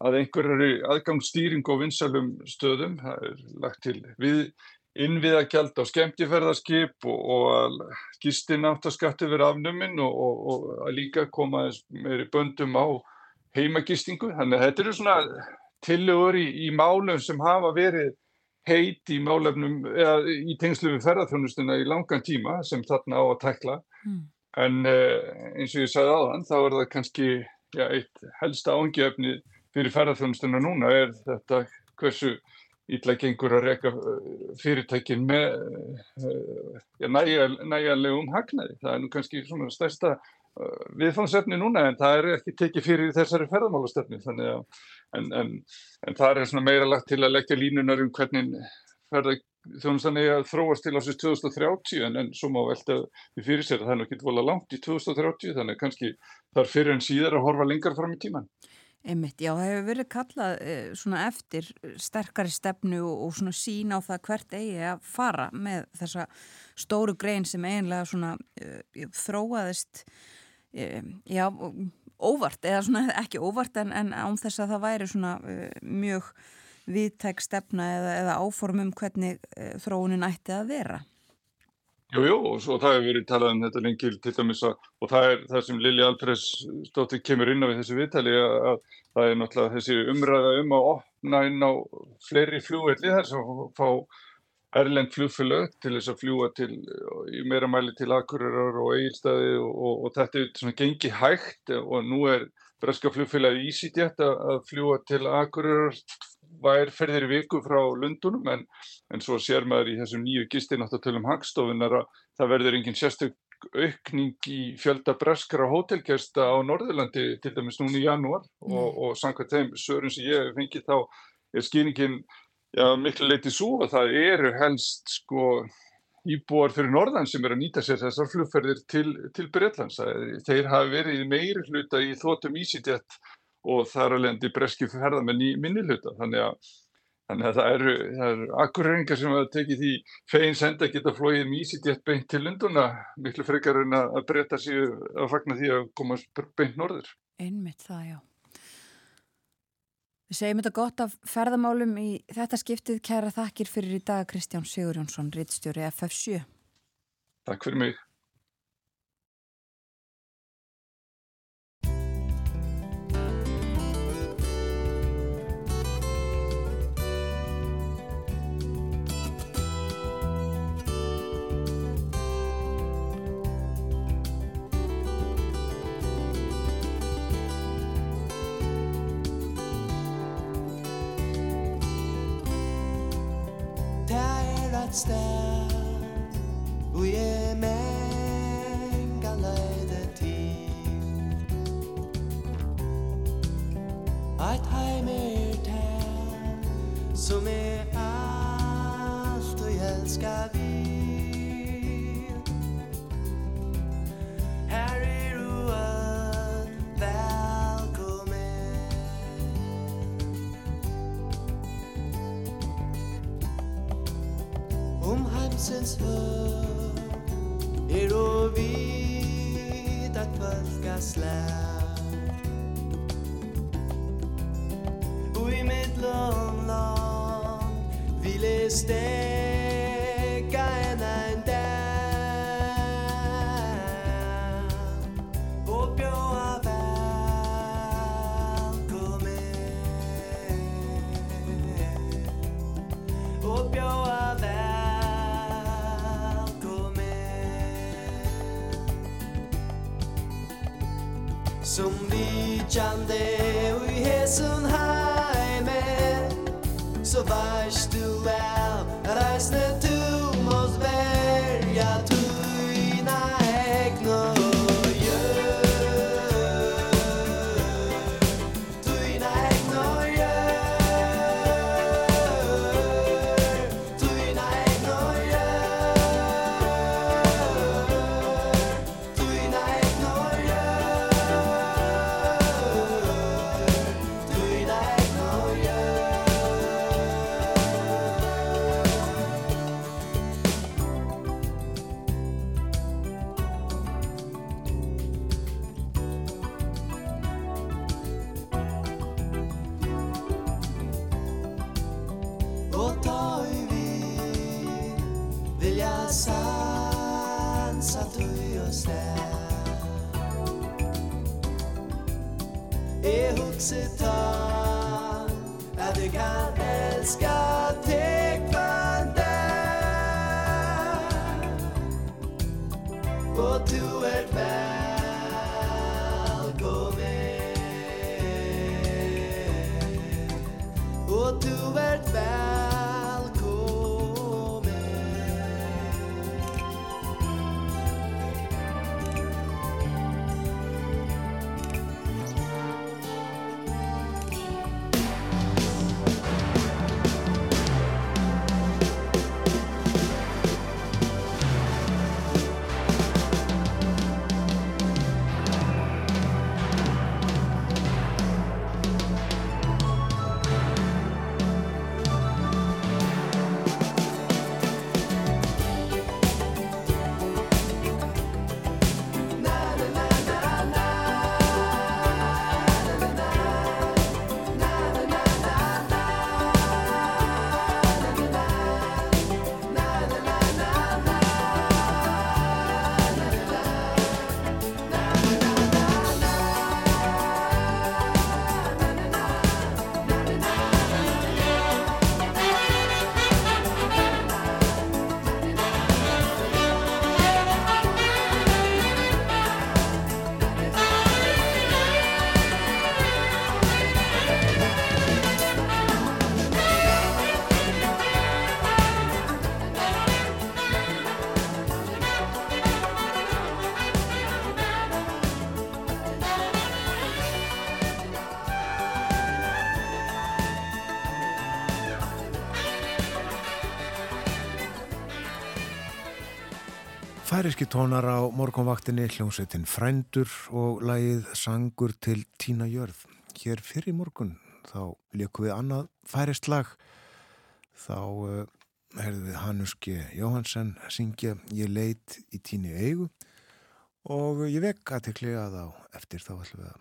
að einhverjari aðgangsstýring og vinsalum stöðum. Það er lagt til við innviðagjald á skemmtifærðarskip og, og að gistináttaskatti verið afnuminn og, og, og að líka koma meiri böndum á heimagistingu. Þannig að þetta eru svona tillögur í, í málum sem hafa verið heit í málefnum eða í tengslu við ferðarþjónustuna í langan tíma sem þarna á að tekla. Mm. En eh, eins og ég sagði aðan þá er það kannski já, eitt helsta ángjöfni fyrir ferðarþjónustuna núna er þetta hversu ítla gengur að reyka uh, fyrirtækin með uh, næjanlegum hagnaði. Það er nú kannski svona stærsta viðfangsefni núna en það er ekki tekið fyrir þessari ferðarmálastefni en, en, en það er meira lagt til að leggja línunar um hvernig ferðarþjónustan er að þróast til ásins 2030 en, en svo má velta við fyrir sér að það er náttúrulega ekki volið langt í 2030 þannig kannski þarf fyrir en síðar að horfa lengar fram í tíman. Einmitt, já, það hefur verið kallað eh, svona eftir sterkari stefnu og, svona sín á það hvert eigi að fara með þessa stóru grein sem eiginlega svona uh, þróaðist uh, já, óvart eða svona ekki óvart en, en án þess að það væri svona uh, mjög viðtæk stefna eða, eða áformum hvernig þróunin ætti að vera. Jú, jú, og svo það hefur verið talað um þetta lengil til dæmis að, og það er það sem Lili Alfreds stóttir kemur inn á við þessu viðtali að, að það er náttúrulega þessi umræða um að opna inn á fleiri fljóðvelli þar sem fá erlend fljóðfélög til þess að fljúa til, í meira mæli til Akureyrar og Egilstaði og, og, og þetta er svona gengi hægt og nú er breska fljóðfélagi EasyJet að fljúa til Akureyrar vær ferðir í viku frá Lundunum en, en svo sér maður í þessum nýju gistináttatölum hagstofunar að það verður engin sérstök aukning í fjölda breskara hótelgesta á Norðurlandi til dæmis núni í janúar mm. og, og samkvæmt þeim sörun sem ég fengi þá er skýringin já, miklu leiti svo að það eru helst sko íbúar fyrir norðan sem er að nýta sér þessar flugferðir til, til Breitlands. Þeir hafi verið meiri hluta í þótum EasyJet og þar að lendi breski ferðamenn í minnilhuta. Þannig að, þannig að það eru, eru akkurreiringar sem að teki því fegin senda að geta flóið mísitjett beint til Lunduna, miklu frekar en að breyta sig að fagna því að koma beint norður. Einmitt það, já. Við segjum þetta gott af ferðamálum í þetta skiptið. Kæra þakkir fyrir í dag Kristján Sigurjónsson, rittstjóri FF7. Takk fyrir mig. at stær Du er menga leide tid Eit heim er tær Som er alt du elskar vi Kom heimsins hør Er og vid at kvölka slær Og i mitt land land Vi les det Liggjande og i hesun heime Så varst du lær Færiski tónar á morgunvaktinni hljómsveitin Frændur og lagið Sangur til Tína Jörð. hér fyrir morgun þá leikum við annað færist lag. Þá uh, herðum við Hannuski Jóhansen syngja Ég leit í tíni eigu og ég vekk að á eftir þá ætlum við að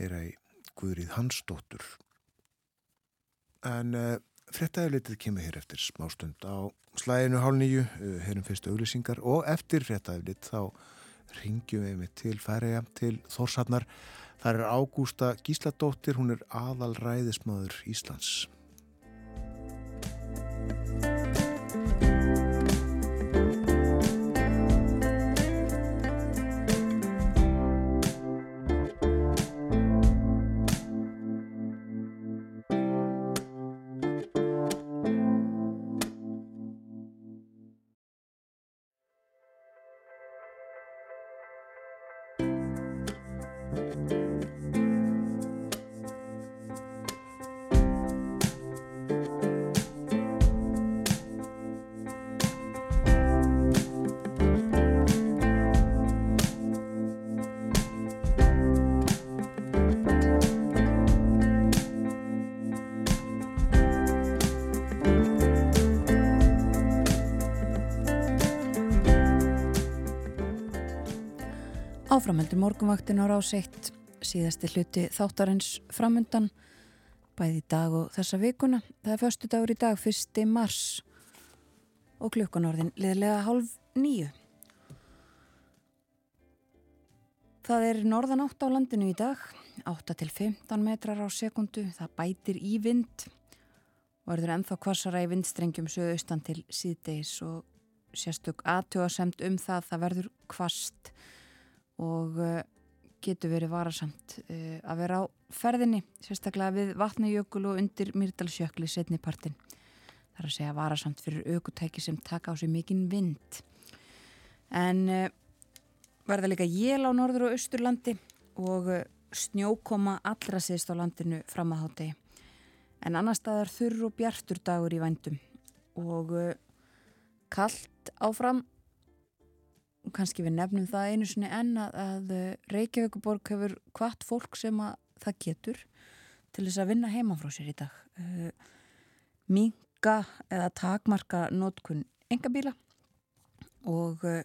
heyra í Guðrið Hansdóttur. En uh, frettæðulitið kemur hér eftir smástund á slæðinu hálf nýju uh, heyrum fyrstu auglýsingar og eftir frettæðulit þá ringjum við með til færiða til Þórsarnar þar er Ágústa Gísladóttir hún er aðal ræðismadur Íslands Áframheldur morgunvaktin á ráseitt, síðasti hluti þáttarins framundan, bæði dag og þessa vikuna. Það er förstu dagur í dag, fyrsti mars og klukkanorðin liðlega hálf nýju. Það er norðan átt á landinu í dag, 8 til 15 metrar á sekundu, það bætir í vind og verður ennþá kvassara í vindstrengjum sögustan til síðdeis og sérstök aðtjóðasemt um það það verður kvast og uh, getur verið varasamt uh, að vera á ferðinni, sérstaklega við vatnajökul og undir Myrdalsjökli setni partin. Það er að segja varasamt fyrir aukutæki sem taka á sig mikinn vind. En uh, verða líka jél á norður og austurlandi og snjókoma allra síðst á landinu fram að hátegi. En annar staðar þurr og bjartur dagur í vændum og kallt áfram kannski við nefnum það einu sinni enn að, að Reykjavíkuborg hefur hvart fólk sem að það getur til þess að vinna heima frá sér í dag. Uh, minga eða takmarka nótkun engabíla og uh,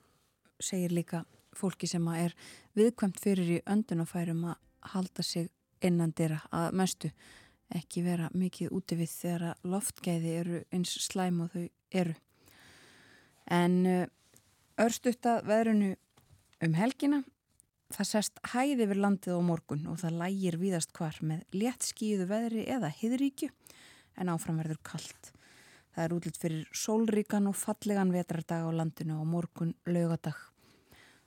segir líka fólki sem að er viðkvæmt fyrir í öndunafærum að halda sig innan dyrra að mestu ekki vera mikið úti við þegar að loftgæði eru eins slæm og þau eru. En uh, örstutta veðrunu um helgina. Það sest hæði við landið á morgun og það lægir víðast hvar með létt skíðu veðri eða hiðríkju en áframverður kallt það er útlitt fyrir sólríkan og fallegan vetrardag á landinu á morgun lögadag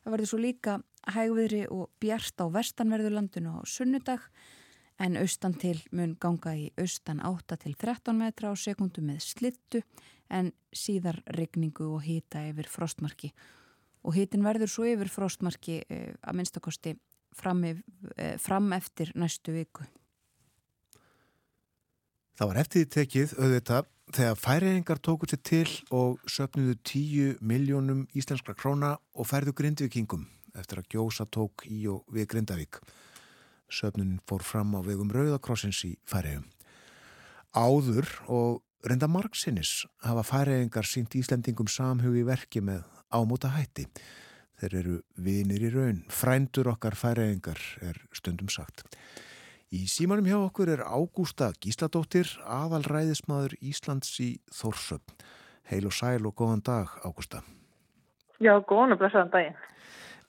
það verður svo líka hægviðri og bjart á vestanverður landinu á sunnudag en austan til mun ganga í austan 8 til 13 metra á sekundu með slittu en síðar regningu og hýta yfir frostmarki og hýtin verður svo yfir frostmarki eh, að minnstakosti fram, eh, fram eftir næstu viku. Það var eftir því tekið auðvitað þegar færiðingar tóku sér til og söpnuðu 10 miljónum íslenskra króna og færðu grindvikingum eftir að gjósa tók í og við Grindavík. Söpnun fór fram á vegum Rauðakrossins í færiðum. Áður og reynda margsinnis hafa færiðingar sínt Íslandingum samhug í verki með ámúta hætti. Þeir eru vinir í raun. Frændur okkar færiðingar er stundum sagt. Í símanum hjá okkur er Ágústa Gísladóttir, aðalræðismadur Íslands í Þórsöp. Heil og sæl og góðan dag, Ágústa. Já, góðan og blessaðan daginn.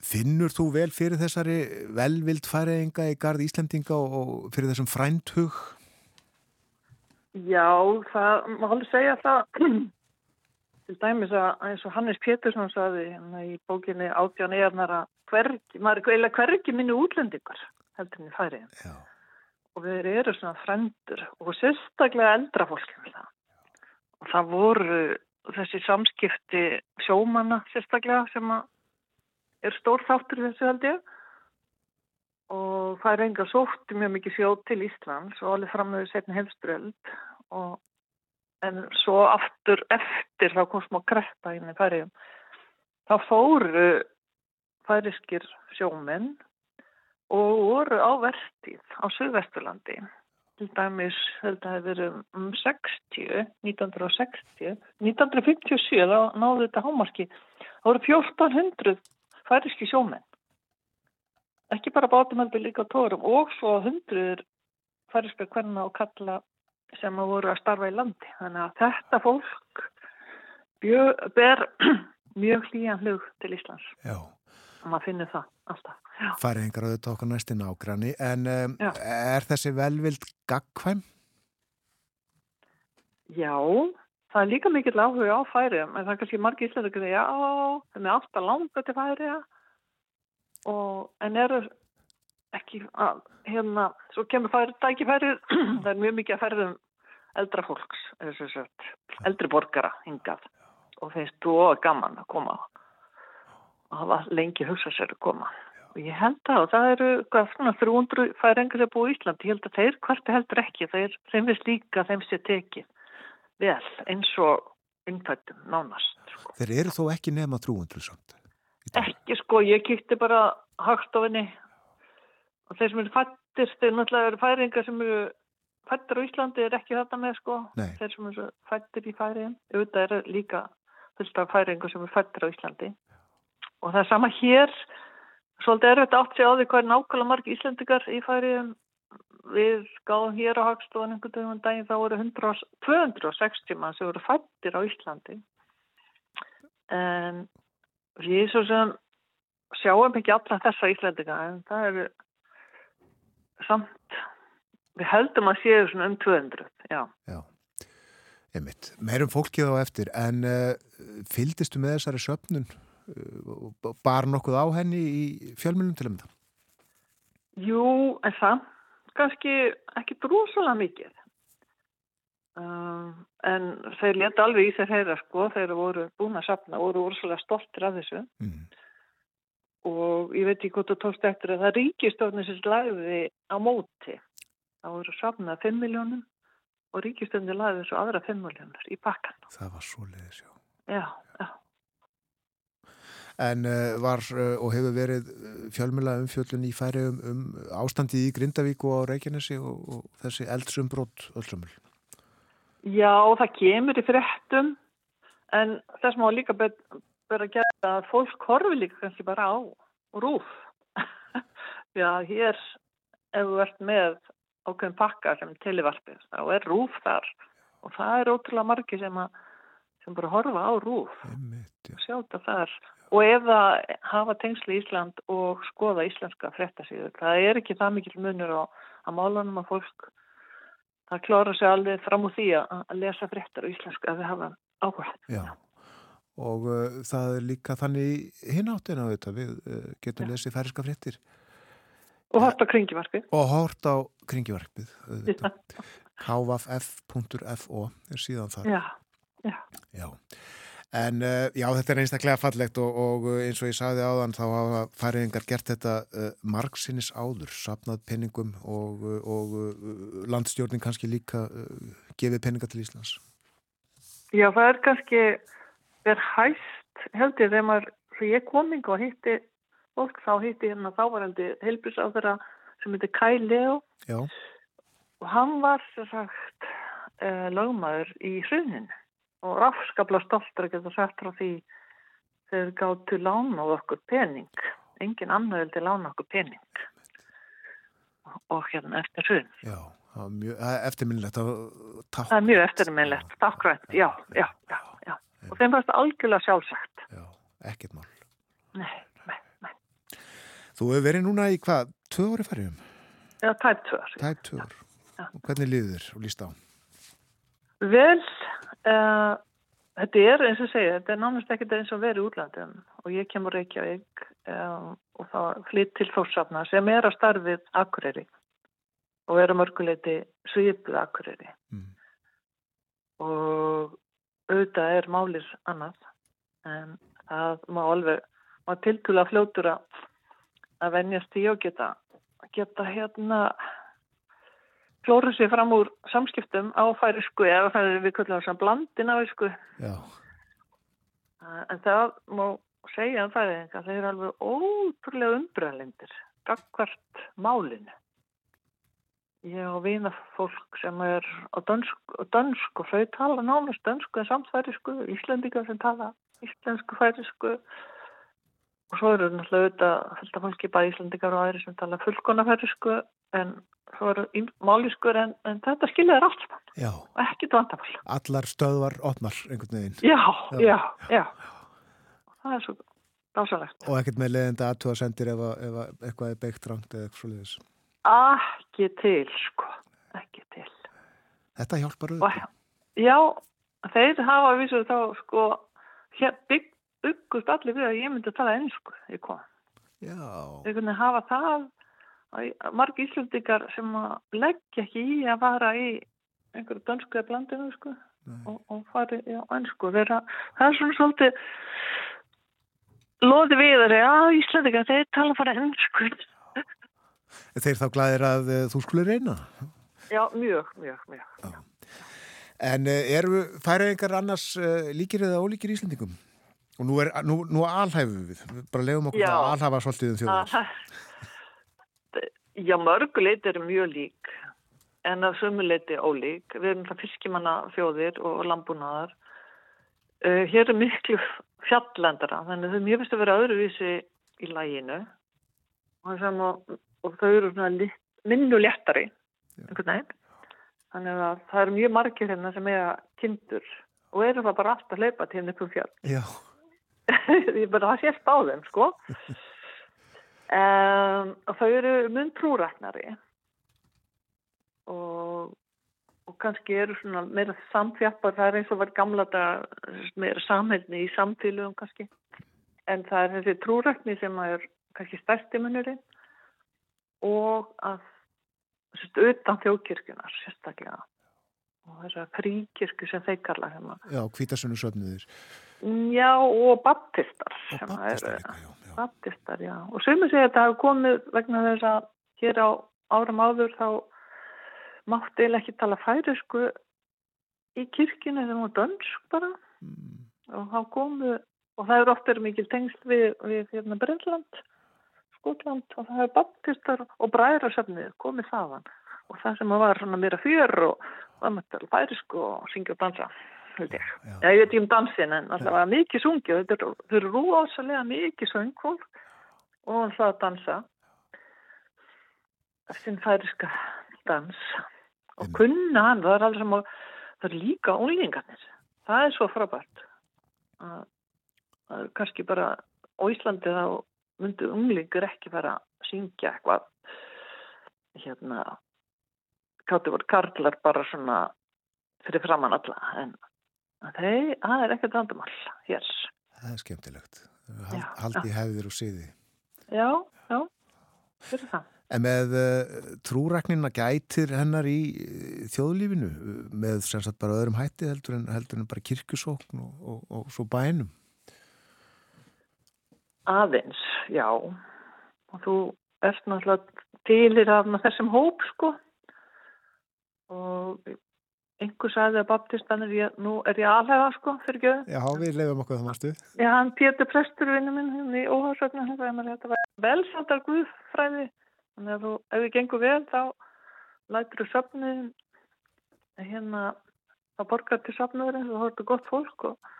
Finnur þú vel fyrir þessari velvild færiðinga í gard Íslandinga og fyrir þessum frændhug? Já, það má alveg segja það til dæmis að eins og Hannes Pétursson saði hérna í bókinni Átján Eirnar að hvergi, maður er eiginlega hvergi minni útlendingar heldur henni færið. Já. Og við erum svona frendur og sérstaklega eldra með það. Og það voru þessi samskipti sjómanna sérstaklega sem er stór þáttur þessu held ég. Og það er enga sótti mjög mikið sjóð til Íslands og alveg fram með setni hefströld og en svo aftur eftir þá kom smá kreppa inn í færiðum. Þá fóru færiskir sjóminn og voru á vertíð á Suðvesturlandi. Til dæmis, þetta hefur verið um 60, 1960, 1957 þá náðu þetta hámarki. Það voru 1400 færiski sjómenn. Ekki bara bátumælbi líka tórum og svo hundruður færiska kvenna og kalla sem að voru að starfa í landi. Þannig að þetta fólk bjö, ber mjög hlýjan hlug til Íslands. Já. Og maður finnir það alltaf. Já. Færiðingar auðvitað okkar næsti nágranni en um, er þessi velvild gagkvæm? Já, það er líka mikill áhuga á færiðum, en það er kannski margir íslendingar að já, þeim er alltaf langa til færiða, en eru ekki, að, hérna, svo kemur færið tækifærið, það er mjög mikið að færðum eldra fólks, sagt, eldri borgara hingað, og finnst þú og gaman að koma og hafa lengi hugsað sér að koma. Og ég held að það eru svona 300 færingar sem búið í Íslandi, ég held að þeir hverti heldur ekki, þeir, finnst líka þeim sé tekið vel eins og innfættum nánast. Sko. Þeir eru þó ekki nema 300 samt. í dag. Ekki sko, ég kíkti bara hagstofinni og þeir sem eru fættir, þeir náttúrulega eru færingar sem eru fættir á Íslandi er ekki þetta með sko, Nei. þeir sem eru fættir í færiðin, auðvitað eru líka fullt af færingar sem eru fættir á Íslandi og það er sama hér, svolítið er þetta átt sig á því hvað er nákvæmlega margi Íslandikar í færiðin við gáðum hér á hagstofan einhvern veginn um daginn þá voru 100, og- 260 mann sem voru fættir á Íslandi en við svo sem sjáum ekki alla þessa Íslandika en það eru samt við heldum að séu svona um 200 já, Já, einmitt. Meirum fólkið á eftir, en uh, fylgdistu með þessari söpnun uh, og bar nokkuð á henni í fjölmjölum til að mynda? jú, en samt kannski ekki drúsalega mikið um, en þeir leta alveg í þeir heyra sko þeir voru búin að sapna, voru úrslega stoltir af þessu Mm. og ég veit ekki hvort þú tókst eftir að það ríkistofnir sem lagði á móti. Það voru safnað 5 miljónum og ríkistofnir lagði þessu aðra 5 miljónur í pakkan. Það var svo leiðis. Já, já. En uh, var uh, og hefur verið fjölmjöla umfjöllun í færi um, um ástandið í Grindavík og á Reykjanesi og, og þessi eldsumbrot öllsumul. Já, það kemur í fréttum en þess má líka vera að gera að fólk horfi líka kannski bara á rúf. Já, hér ef þú ert með ákveðin pakka sem tilivarpið, þá er rúf þar og það er ótrúlega margi sem, að, sem bara horfa á rúf. Já. sjá þetta þar og það hafa tengsli í Ísland og skoða íslenska fréttasíður það er ekki það mikil munur á að málanum að fólk það klára sig alveg fram úr því að að lesa fréttar á íslensku ef við hafa áhuga Já, og uh, það er líka þannig hinn áttina þetta, við uh, getum Já. lesið færiska fréttir og horta kringivarpi og hórt á kringjuvarpið, auðvitað. kvf.fo er síðan þar. já, Já. En uh, já, þetta er einstaklega fallegt og, og uh, eins og ég sagði áðan þá hafa færiðingar gert þetta uh, margsinnis áður, sapnað penningum og, og uh, landstjórnin kannski líka gefið penninga til Íslands. já það er kannski verð hæst held ég þegar maður ég kom yngi og hitti fólk þá hitti hérna þávarandi þeirra sem heitir Kai Leo. Já, og hann var sér sagt lögmaður í hruninu og rafskapla stoltur að geta sagt frá því þeir gáttu lána okkur pening engin annar vildi lána okkur pening og, hérna eftir hrun já, það mjög er að tákna. það er mjög eftirminnlegt, takkrænt, já, já, já, já og þeim fannst algjörlega sjálfsagt Já, ekkert mál. nei, nei, nei, Þú hefur verið núna í hvað, tvö ári færiðum? eða tæpt tvör Tæp tvö ár. Já. Og hvernig líður þér og líst á? Vel, uh, þetta er eins og segja, þetta er nánast ekkert eins og verið útlandum og ég kemur Reykjavík uh, og þá flytt til Þórsafna sem er að starfið Akureyri. Og er að mörguleiti svipuð Akureyri. Mm. og auðvitað er málir annað. En það má alveg, má tiltúlega fljótur að venjast í og geta, geta hérna klóra sér fram úr samskiptum á færisku eða það er við kallum þess að blandin á færisku Já, en það má segja að færinga þeir eru alveg ótrúlega umbröðlindir gagvart málinu. Ég á vina fólk sem er á og þau tala nánast dönsku en samt færisku, Íslendingar sem tala íslensku færisku og svo eru náttúrulega auðvitað fylgta fólki bara Íslendingar og aðri sem tala fullkona færisku en svo eru máliskur en, en þetta skiljaður allt Já, og ekkit vandamál. allar stöðvar opnar einhvern veginn Já, Já. já, já. Það er svo dásalegt. og ekkert með leiðenda aðtúa sendir ef, að- ef að eitthvað er beikt rangt eða eitthvað svoleiðis. Ekki til, sko. Ekki til. Þetta hjálpar auðvitað. já, þeir hafa vísur þá, sko, hér bygg, byggust allir við að ég myndi að tala ennsku í kom. Já, Þeir kunni hafa það, að margi íslendingar sem að leggja ekki í að fara í einhverju dönsku eða blandinu, sko, og, og fari í ennsku. Þeirra, það er svona svolítið loði við þeirri, að íslendingar, þeir tala bara ennsku. þeir þá glæðir að uh, þú skulle reyna. Já, mjög, mjög, mjög. En uh, eru færaðingar annars uh, líkir eða ólíkir Íslendingum? Og nú, er, nú, nú alhæfum við, bara lefum okkur Já. að alhæfa svolítið um þjóðar. Já, mörguleiti eru mjög lík en að sumuleiti ólík. Við erum það fiskimanna þjóðir og landbúnaðar. Uh, hér er miklu fjallendara, þannig að þau mjög finnst að vera öðruvísi í læginu og, að, og þau eru svona lit, minnu léttari, einhvern veginn. Þannig að það eru mjög margir hérna sem eiga kindur og eru það bara alltaf að hleypa til hérna upp um fjall. Já, ég bara það sést á þeim sko um, og þau eru mun trúræknari. Og, og kannski eru svona meira samfjappar, það er eins og var gamla þetta meira samhælni í samfélugum kannski. En það er þessi trúrækni sem er kannski stærsti munurinn. Og að sérst, utan þjóðkirkjunar sérstaklega. Og þessar fríkirkju sem þeir kalla að já, hvítasunnu söfnuðir. Já, og baptistar. Og baptistar líka, já. já. Baptistar, já. Og sumir segja að þetta hafi komið vegna þess að hér á árum áður þá mátti eiginlega ekki tala færisku í kirkjunni þegar hún var dönsk bara. Mm. Og þá komu, og það eru oft verið mikil tengsl við, við hérna Brennland, Skotland og það hefur baptistar og bræðarsöfnið komið þaðan. Og það sem var svona meira fjör og það með tala færisku og syngja og dansa, held ég. Já. Ég veit ekki um dansin en alltaf var mikið sungið. Þetta eru- rosalega mikið söngfólk og alltaf að dansa. Sinn færiska dans. Og kunna hann, það er alveg sem að það eru líka ólingarnir. Það er svo frábært. Að, er kannski bara á Íslandi þá myndu unglingur ekki fara að syngja eitthvað hérna kátti voru karlar bara svona fyrir framann alla en þeir, það er ekkert vandamál hér. Það er skemmtilegt. Já, Hald, haldi hefðir og siði. Já, já, fyrir það. En með uh, trúræknina gætir hennar í uh, þjóðlífinu uh, með sem sagt bara öðrum hætti heldur en, heldur en bara kirkjusókn og, og, og svo bænum. Aðeins, já. Og þú ert náttúrulega tilir af þessum hóp, sko. Og einhver sagði að baptistan ég, nú er ég alhæfa, sko, fyrir göðu. Já, við leifum okkur það mástu. Já, hann Pétur Prestur vinnu minn hérna í að þetta var velsandar guðfræði. Þannig að þú, ef þið gengur vel, þá lætur þú söfnið hérna á borgar til söfnuðurinn, þú horfður gott fólk og,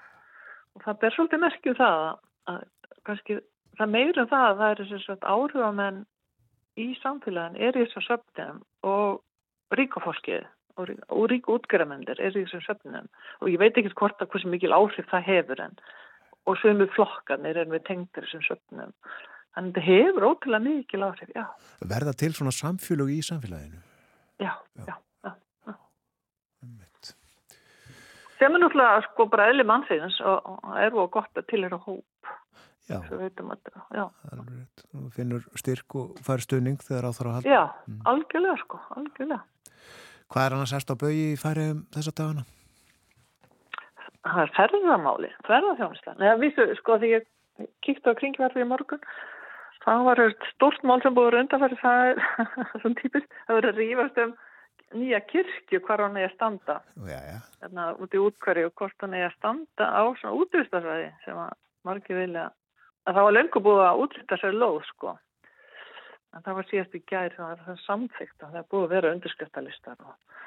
og það ber svolítið merkju það að, að kannski það meira það að það er þess að áhuga menn í samfélagin er í þessar söfnum og ríkafólkið og, og ríku útgerðamendir er í þessum söfnum og ég veit ekki hvort að hversu mikil áhrif það hefur en og sömu flokkanir er við tengdir þessum söfnum. Að þetta hefur ótrúlega mikil áhrif, já, Verða til svona samfélög í samfélaginu. já, já. já. Einmitt. Sem er náttúrulega sko bara eðli mannsins og, og er og gott að til er að hóp, Já, já. Þú finnur styrk og fær stöðning þegar á þarf að halda. Já, algjörlega sko, algjörlega. Hvað er annars erst á baugi í færi um þessa dagana? Það er ferðamáli, ferðarþjónustan. Eða vísu, sko, því ég kíkti á kringverfi í morgun, það var stórt mál sem búið undanfæri, það er svona típist, það verið að rífast um nýja kirkju hvar hann er að standa, Já, já. hérna út í útkværi og hvort hann er að standa á svona útvistasvæði sem að margir vilja, að það var löngu búið að sér lóð, sko. En það var síðast í gær það er það samþygt að það er búið að vera undirskriftalistar og,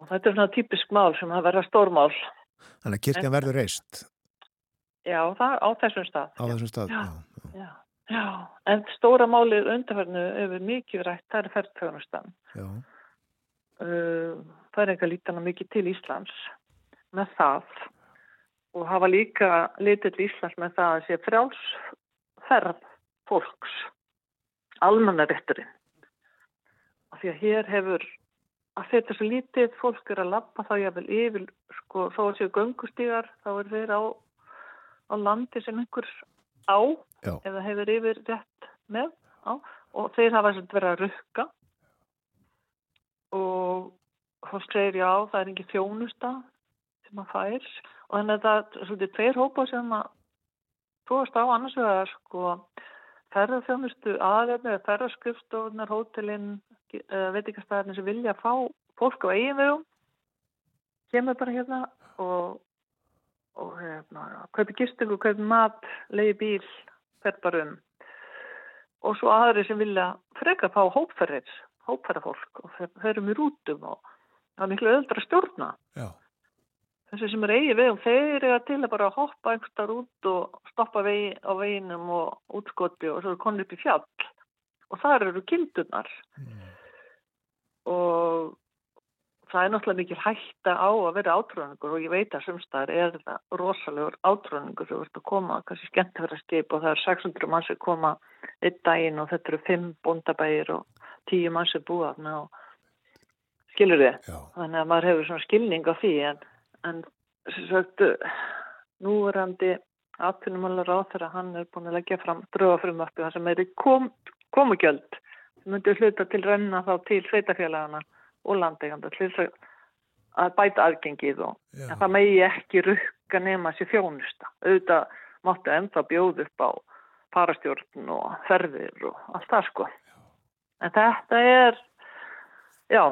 og þetta er svona típisk mál sem að vera stórmál. Þannig að kirkjan verður reist? Já, það á þessum stað. Á þessum stað. Já. Já, já, já, en stóra málið undarfernu hefur mikið rætt, það er ferðfjónustan já, uh, það er eitthvað lítana mikið til Íslands með það og hafa líka litið til Íslands með það að sé frjálsferð fólks almannarétturinn. Af því að hér hefur að þetta svo lítið fólk er að lappa þá jáfnvel yfir sko þó að séu göngustígar þá er þeir á, á landi sem einhver á Já. eða hefur yfir rétt með á. Og þeir hafa sem verið að rukka. Og fólk segir já, það er ekki þjónusta sem að fær. Og þannig að það er svolítið tveir hópa sem að tóast á annars vegar sko ferðarþjónustu aðeirni eða ferðarskrifstofunar, hótelin, veitikastæðarnir sem vilja fá fólk á eigin vegum kemur bara hérna og, og hérna, kaupi gistingu, kaupi mat, leiði bíl, fer bara um og svo aðri sem vilja freka fá hópferðir, hópferðarfólk og fer- ferum í rútum og það er miklu öðra að stjórna. já, Þessi sem er eigi vegum, þeir eru til að bara hoppa einhverstaðar út og stoppa vegi, á veginum og útskoti og svo er konið upp í fjall. Og þar eru gildunar og það er náttúrulega mikil hætta á að vera átrúningur og ég veit að sumstaðar er þetta rosalegur átrúningur þú ert að koma, kannski skemmtverðarskip og það er 600 mann sem koma einn daginn og þetta eru 5 bóndabægir og 10 mann sem búa og skilur þið þannig að maður hefur svona skilning á því en, en sem sagt núverandi atvinnumálar á þeirra hann er búin að leggja fram drögafrumvarpi þar sem er kom, komugjöld sem myndi hluta til renna þá til sveitafélagana og landeiganda til þess að- bæta aðgengið og já, en það megi ekki rukka nema sér þjónusta. Auðvitað máttu ennþá bjóð upp á farastjórn og ferðir og allt það sko. En þetta er já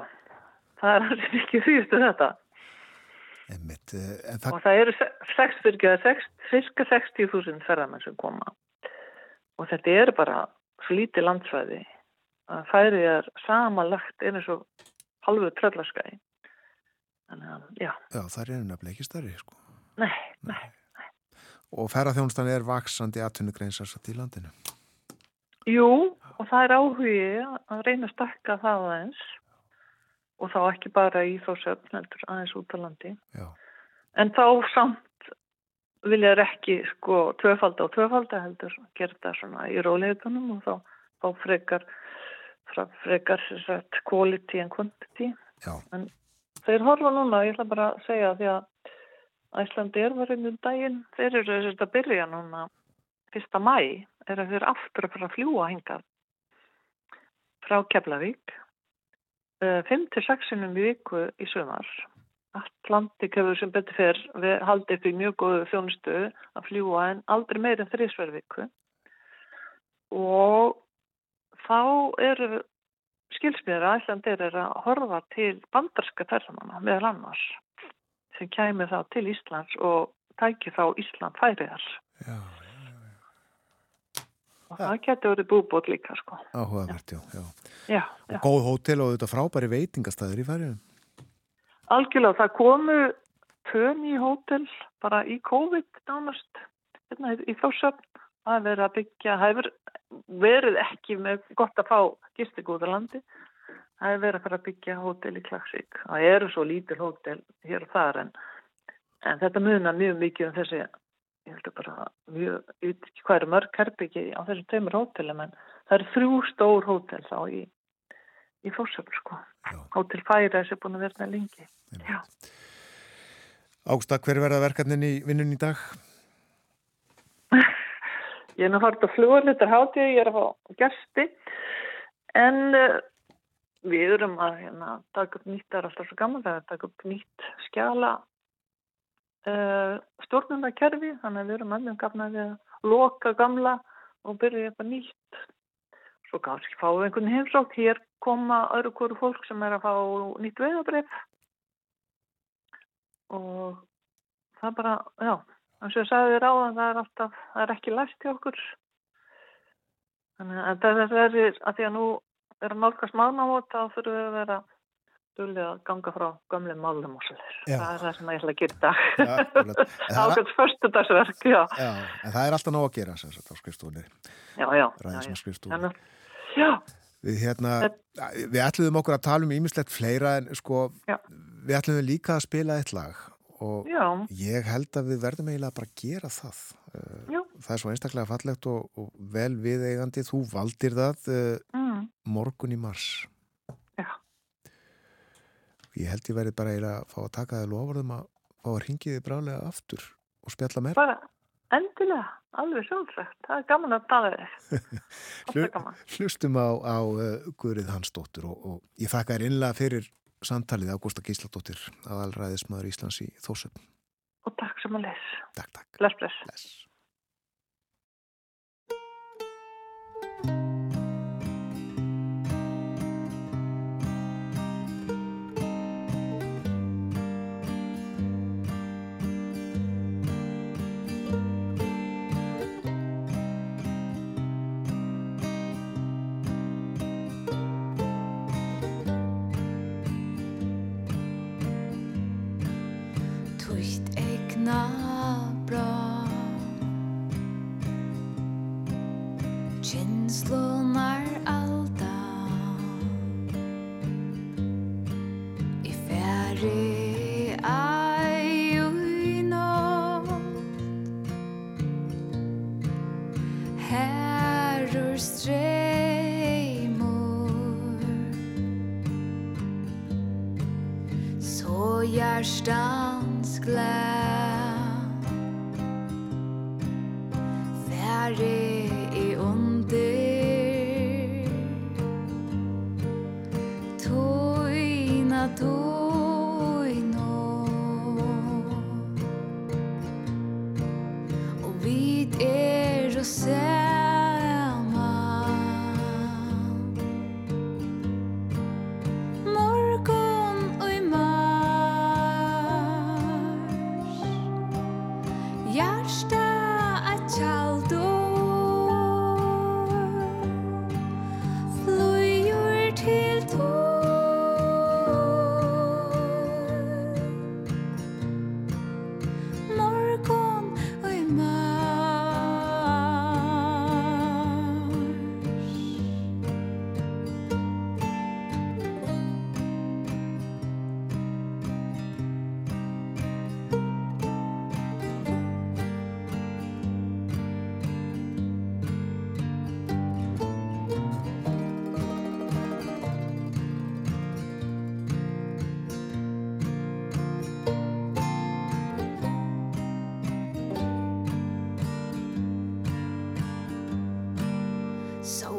það er alveg ekki þýstu þetta það, og það eru se- sex cirka 60.000 ferðamenn sem koma. Og þetta er bara svo lítið landsvæði. Að færi er samanlagt eins og halvu tröllaskæði þannig að já, já, það er nefnilega ekki stærri, sko. nei, nei. Og ferðarþjónustan er vaksandi atvinnugreinsast í landinu. Jú, og það er áhugi að reyna að stakka það aðeins og þá ekki bara í þá söfn heldur aðeins út á landi. Já, En þá samt vilja þeir ekki sko tvöfalda og tvöfalda heldur gera þetta svona í róleitunum og þá, þá frekar frekar sagt quality and quantity. já, Þeir horfa núna, ég ætla bara að segja því að Æslandi er var einhvern daginn, þeir eru þess að byrja núna fyrsta mæ, er að þeir aftur að fara að fljúa hingað frá Keflavík, 5-6 sinum í viku í sumar. Atlantik hefur sem betur fyrr við haldið upp í mjög góðu þjónustu að fljúa en aldrei meir en þrísverð viku. Og þá eru skilsmiður að Æslandir er að horfa til bandarska ferðamanna meðal annars sem kæmi þá til Íslands og tæki þá Ísland færiðar já, og það getur verið búbót líka sko. áhugavert, já, já. Já, Og já. góð hótel og þetta frábæri veitingastæður í færiðum. Algjörlega, það komu tvön í hótel bara í COVID nánast hérna, í þósöfn það er verið að byggja, það hefur verið ekki með gott að fá gistigúða landi það er verið að fara að byggja hótel í Klagsvík það eru svo lítil hótel hér og þar en, en þetta munar mjög mikið um þessi ég heldur bara mjög, ég veit ekki hvað eru mörg herbyggi á þessum tveimur hótelum en það eru þrjú stór hótel þá í, í fórsöfn sko. Hótel færa þessi búin að vera það lengi. Já. Ágústa, hver verða verkefnin í vinnun í dag? Ég er nú hort að fluga hlutar hátíð, ég er að fá gæsti en uh, við erum að hérna, taka upp nýtt, það er alltaf svo gaman það er að taka upp nýtt skjala uh, stjórnundakerfi, þannig að við erum alveg gafna við að loka gamla og byrja eitthvað nýtt. Svo kannski fáum við einhvern heimsók, hér koma öðru hverju fólk sem er að fá nýtt veðabrif og það bara, já, eins og ég sagði þér á það er alltaf, það er ekki læst hjá okkur. Þannig að það er að því að nú er að nálgast mánamót þá þurfum við að vera dulið að ganga frá gömlum málum og svolítið. Það er það sem ég ætla að gera í dag. Ákveðs förstudagsverk, já. Já, en það er alltaf nóg að gera sem sagt á skrifstofunni, Já, já. já. skrifstofunni. Þannig- Já, Við hérna, við ætluðum okkur að tala um ímislegt fleira en sko, Já. við ætluðum líka að spila eitt lag og já, ég held að við verðum eiginlega bara að gera það. Uh, já. Það er svo einstaklega fallegt og, og vel viðeigandi, þú valdir það uh, Mm. morgun í mars. Ég held ég verði bara eiginlega að fá að taka það lofurðum að fá að ringi þið brálega aftur og spjalla meira. Bara endilega, alveg sjálfsagt. Það er gaman að tala gaman. Hlustum á, á uh, Guðrið Hansdóttur og, og ég þakka þér innlega fyrir samtalið Ágústa Gísladóttir aðalræðismadur Íslands í Þórsöfn. Og takk sem að les. Takk, takk. Bless, bless. Bless. so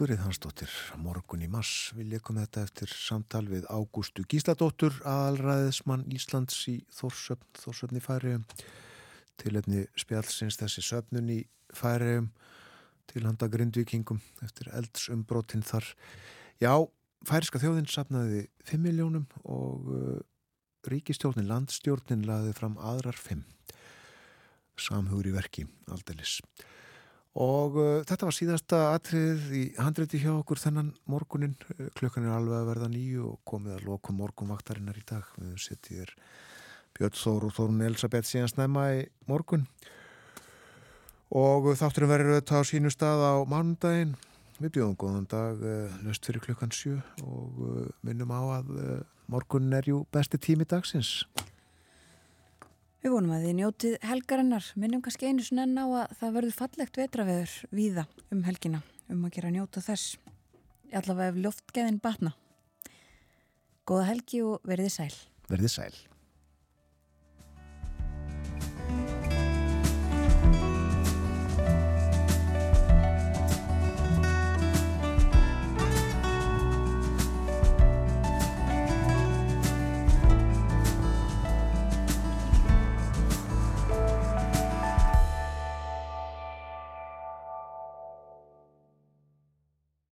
Gurið Hansdóttir, morgun í mars. Við leikum þetta eftir samtal við Ágústu Gísladóttur, aðalræðismann Íslands í Þórsöfn, Þórsöfn í Færiðum, tilefni spjallsins þessi söfnun í Færiðum, til handa grindvíkingum eftir eldsumbrótin þar. Já, færiska þjóðin sapnaði 5 miljónum og uh, ríkistjórnin, landstjórnin laði fram aðrar 5. Samhugur í verki, aldeilis. Og uh, þetta var síðasta atrið í handreiti hjá okkur þennan morgunin. Uh, Klukkan er alveg að verða nýju og komið að loka morgunvaktarinnar í dag. Við setjum Björn Þór og Þórun Elisabeth síðan snemma í morgun. Og uh, þátturinn verður auðvitað á sínu stað á mánundaginn. Við bjóðum góðan dag uh, löst fyrir klukkan sjö og uh, minnum á að uh, morgun er jú besti tími dagsins. Við vonum að þið njótið helgarinnar, minnum kannski einu svona enn á að það verður fallegt vetraveður víða um helgina, um að gera njóta þess. Allavega ef loftgeðin batna. Góða helgi og verðið sæl. Verðið sæl.